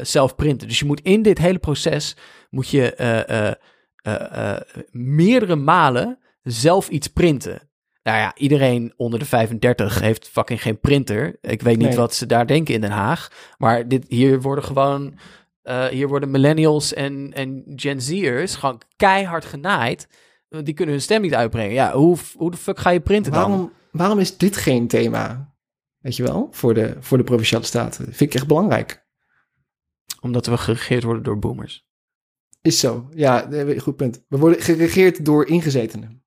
zelf printen. Dus je moet in dit hele proces, moet je meerdere malen zelf iets printen. Nou ja, iedereen onder de 35 heeft fucking geen printer. Ik weet niet Nee. wat ze daar denken in Den Haag. Maar dit, hier worden gewoon, eh, hier worden millennials en, en Gen Z'ers gewoon keihard genaaid. Die kunnen hun stem niet uitbrengen. Ja, hoe, hoe de fuck ga je printen dan? waarom, waarom is dit geen thema? Weet je wel? Voor de, voor de provinciale staten. Vind ik echt belangrijk. Omdat we geregeerd worden door boomers. Is zo. Ja, goed punt. We worden geregeerd door ingezetenen.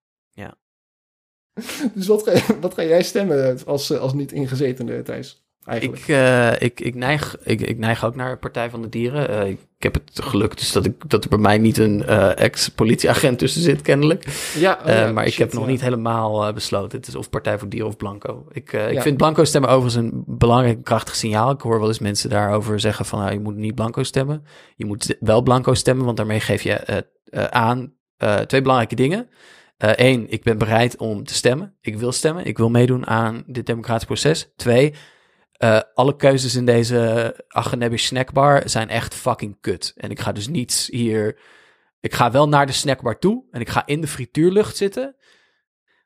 Dus wat ga, wat ga jij stemmen als, eh, als niet-ingezetene, Thijs? Eigenlijk. Ik, eh, ik, ik, neig, ik, ik neig ook naar Partij van de Dieren. Eh, ik heb het geluk dus dat, ik, dat er bij mij niet een ex-politieagent tussen zit, kennelijk. ja, oh ja, maar ik heb nog niet helemaal besloten. Het is of Partij voor Dieren of Blanco. Ik, ik vind Blanco stemmen overigens een belangrijk krachtig signaal. Ik hoor wel eens mensen daarover zeggen van... nou, je moet niet Blanco stemmen. Je moet wel Blanco stemmen, want daarmee geef je aan twee belangrijke dingen. Eén, ik ben bereid om te stemmen. Ik wil stemmen. Ik wil meedoen aan dit democratisch proces. Twee, eh, alle keuzes in deze Agenebi snackbar zijn echt fucking kut. En ik ga dus niets hier... Ik ga wel naar de snackbar toe en ik ga in de frituurlucht zitten,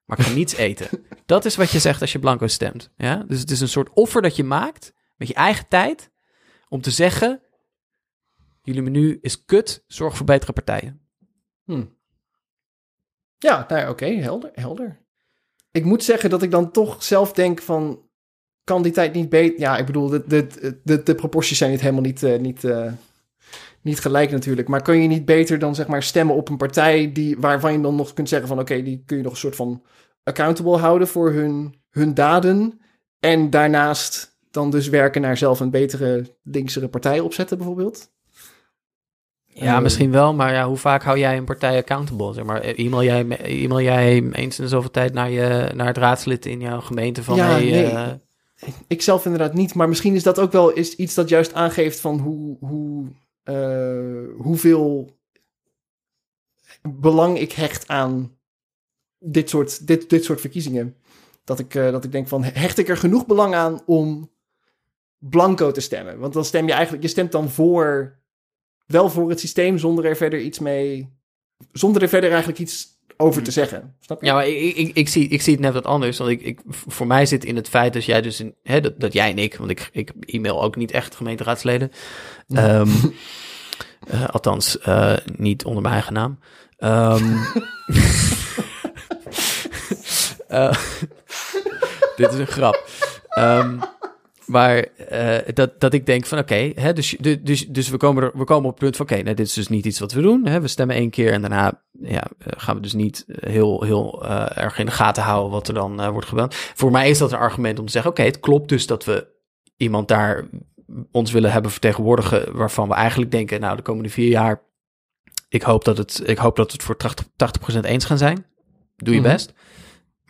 maar ik ga niets eten. Dat is wat je zegt als je blanco stemt. Ja? Dus het is een soort offer dat je maakt met je eigen tijd om te zeggen: jullie menu is kut, zorg voor betere partijen. Hm. Ja, oké, helder, helder. Ik moet zeggen dat ik dan toch zelf denk van... kan die tijd niet beter... Ja, ik bedoel, de, de, de, de proporties zijn niet helemaal niet, eh, niet, eh, niet gelijk natuurlijk. Maar kun je niet beter dan zeg maar stemmen op een partij... Die, waarvan je dan nog kunt zeggen van... oké, die kun je nog een soort van accountable houden voor hun, hun daden... en daarnaast dan dus werken naar zelf een betere, linksere partij opzetten bijvoorbeeld? Ja, Eh, misschien wel, maar ja, hoe vaak hou jij een partij accountable? Zeg maar, e-mail jij, e-mail jij eens in de zoveel tijd naar, je, naar het raadslid in jouw gemeente van... Ja, hey, nee. eh, Ik zelf inderdaad niet, maar misschien is dat ook wel is iets dat juist aangeeft van hoe, hoe, eh, hoeveel belang ik hecht aan dit soort, dit, dit soort verkiezingen. Dat ik, eh, dat ik denk van, hecht ik er genoeg belang aan om blanco te stemmen? Want dan stem je eigenlijk, je stemt dan voor, wel voor het systeem zonder er verder iets mee, zonder er verder eigenlijk iets over te zeggen. Snap je? Ja, maar ik, ik, ik, zie, ik zie het net wat anders. Want ik, ik, voor mij zit in het feit dat jij dus... In, hè, dat, dat jij en ik, want ik, ik e-mail ook niet echt gemeenteraadsleden. Ehm, eh, althans, eh, niet onder mijn eigen naam. Ehm, eh, dit is een grap. Ehm, maar eh, dat, dat ik denk van oké, hè, dus, dus, dus, we, komen er, we komen op het punt van oké, nou, dit is dus niet iets wat we doen. Hè, we stemmen één keer en daarna ja, gaan we dus niet heel, heel eh, erg in de gaten houden wat er dan eh, wordt gebeld. Voor mij is dat een argument om te zeggen oké, het klopt dus dat we iemand daar ons willen hebben vertegenwoordigen waarvan we eigenlijk denken, nou de komende vier jaar, ik hoop dat het, ik hoop dat we het voor 80, 80% eens gaan zijn. Doe je Mhm. best.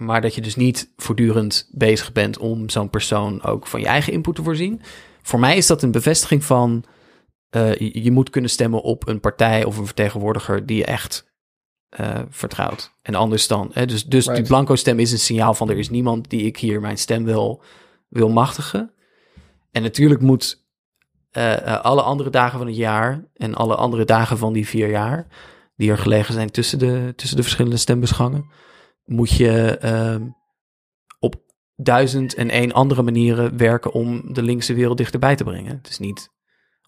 Maar dat je dus niet voortdurend bezig bent om zo'n persoon ook van je eigen input te voorzien. Voor mij is dat een bevestiging van eh, je, je moet kunnen stemmen op een partij of een vertegenwoordiger die je echt eh, vertrouwt. En anders dan. Hè, dus dus die blanco stem is een signaal van er is niemand die ik hier mijn stem wil, wil machtigen. En natuurlijk moet eh, alle andere dagen van het jaar en alle andere dagen van die vier jaar, die er gelegen zijn tussen de, tussen de verschillende stembusgangen, moet je ehm, op duizend en één andere manieren werken om de linkse wereld dichterbij te brengen. Het is niet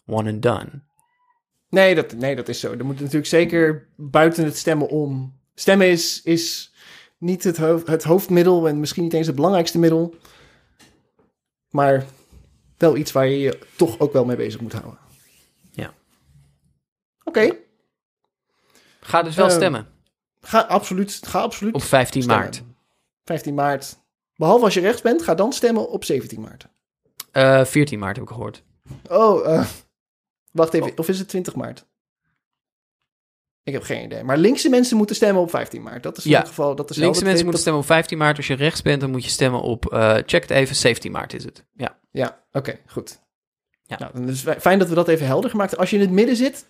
one and done. Nee, dat, nee, dat is zo. Er moet natuurlijk zeker buiten het stemmen om. Stemmen is, is niet het, hoofd, het hoofdmiddel en misschien niet eens het belangrijkste middel. Maar wel iets waar je je toch ook wel mee bezig moet houden. Ja. Oké, Ga dus wel Eh, stemmen ga absoluut, ga absoluut op 15 stemmen. maart. 15 maart. Behalve als je rechts bent, ga dan stemmen op 17 maart. Eh 14 maart heb ik gehoord. Oh, eh, wacht even. Of is het 20 maart? Ik heb geen idee. Maar linkse mensen moeten stemmen op 15 maart. Dat is in Ja. ieder geval... Dat is Linkse mensen moeten stemmen op 15 maart. Als je rechts bent, dan moet je stemmen op, eh, check het even, 17 maart is het. Ja. Ja, oké, goed. Ja. Nou, fijn dat we dat even helder gemaakt hebben. Als je in het midden zit,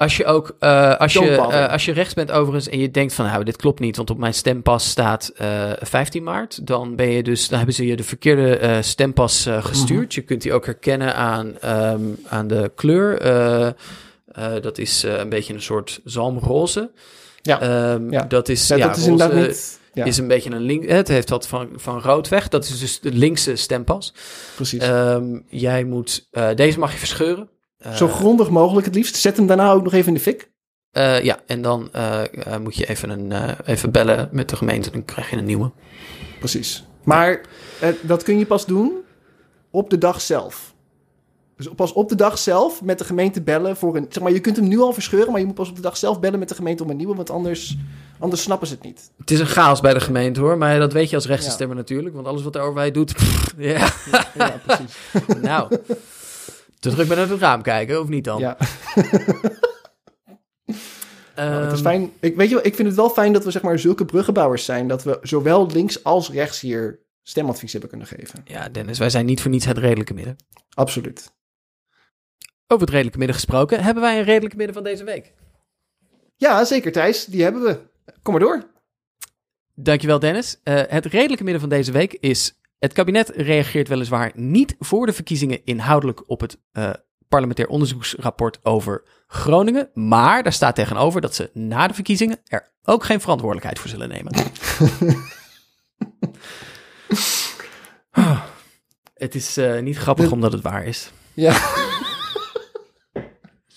Als je ook, eh, als, je, eh, als je rechts bent overigens en je denkt van nou, dit klopt niet, want op mijn stempas staat eh 15 maart, dan ben je dus, dan hebben ze je de verkeerde eh, stempas eh, gestuurd. Mhm. Je kunt die ook herkennen aan, ehm, aan de kleur. Eh, eh, dat is eh, een beetje een soort zalmroze. Ja. Ehm, Ja. Dat is, ja, ja, dat is inderdaad niet... Ja, is een beetje een link. Het heeft wat van, van rood weg. Dat is dus de linkse stempas. precies. Ehm, jij moet, eh, deze mag je verscheuren. Eh, Zo grondig mogelijk het liefst. Zet hem daarna ook nog even in de fik. eh, ja, en dan eh, moet je even, een, eh, even bellen met de gemeente. Dan krijg je een nieuwe. Precies. Maar dat kun je pas doen op de dag zelf. Dus pas op de dag zelf met de gemeente bellen voor een... Zeg maar, je kunt hem nu al verscheuren, maar je moet pas op de dag zelf bellen met de gemeente om een nieuwe, want anders, anders snappen ze het niet. Het is een chaos bij de gemeente hoor. Maar dat weet je als Ja. rechtsstemmer natuurlijk. Want alles wat de overheid doet. pff, ja, Ja, precies. nou. Te druk uit het raam kijken, of niet dan? Ja. Ehm, Nou, het is fijn. Ik, weet je, wel, ik vind het wel fijn dat we zeg maar zulke bruggenbouwers zijn. Dat we zowel links als rechts hier stemadvies hebben kunnen geven. Ja, Dennis, wij zijn niet voor niets het redelijke midden. Absoluut. Over het redelijke midden gesproken, hebben wij een redelijke midden van deze week. Ja, zeker Thijs. Die hebben we. Kom maar door. Dankjewel, Dennis. Eh, het redelijke midden van deze week is... Het kabinet reageert weliswaar niet voor de verkiezingen inhoudelijk op het eh, parlementair onderzoeksrapport over Groningen. Maar daar staat tegenover dat ze na de verkiezingen er ook geen verantwoordelijkheid voor zullen nemen. Het is eh, niet grappig omdat het waar is. Ja.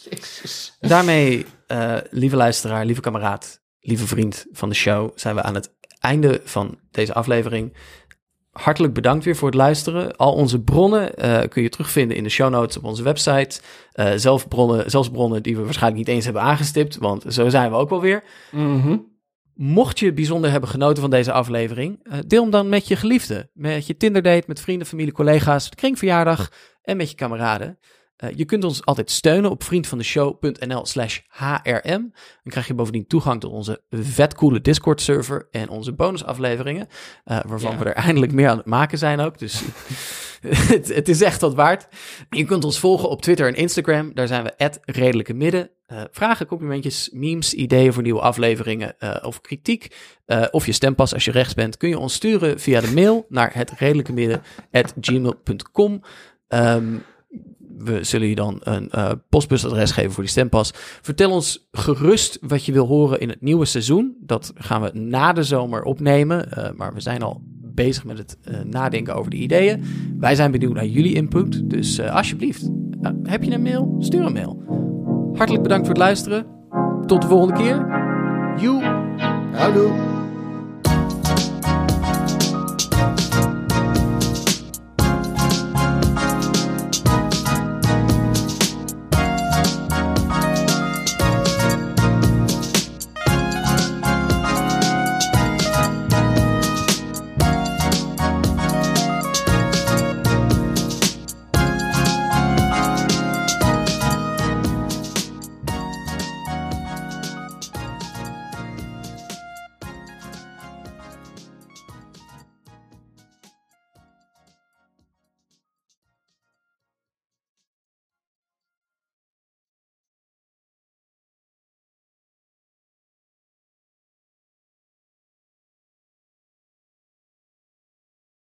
Jezus. Daarmee, eh, lieve luisteraar, lieve kameraad, lieve vriend van de show, zijn we aan het einde van deze aflevering. Hartelijk bedankt weer voor het luisteren. Al onze bronnen eh, kun je terugvinden in de show notes op onze website. Eh, zelf bronnen, zelfs bronnen die we waarschijnlijk niet eens hebben aangestipt, want zo zijn we ook wel weer. Mhm. Mocht je bijzonder hebben genoten van deze aflevering, eh, deel hem dan met je geliefde. Met je Tinder-date, met vrienden, familie, collega's, kringverjaardag en met je kameraden. Uh, je kunt ons altijd steunen op vriendvandeshow.nl slash hrm. Dan krijg je bovendien toegang tot onze vetcoole Discord server en onze bonusafleveringen. Uh, waarvan Ja. we er eindelijk meer aan het maken zijn ook. Dus het, het is echt wat waard. Je kunt ons volgen op Twitter en Instagram. Daar zijn we redelijke midden. Uh, vragen, complimentjes, memes, ideeën voor nieuwe afleveringen of kritiek. Of je stempas als je rechts bent, kun je ons sturen via de mail naar het redelijke midden gmail.com. Um, we zullen je dan een uh, postbusadres geven voor die stempas. Vertel ons gerust wat je wil horen in het nieuwe seizoen. Dat gaan we na de zomer opnemen. Uh, maar we zijn al bezig met het uh, nadenken over de ideeën. Wij zijn benieuwd naar jullie input. Dus alsjeblieft, heb je een mail? Stuur een mail. Hartelijk bedankt voor het luisteren. Tot de volgende keer. Joe. Houdoe.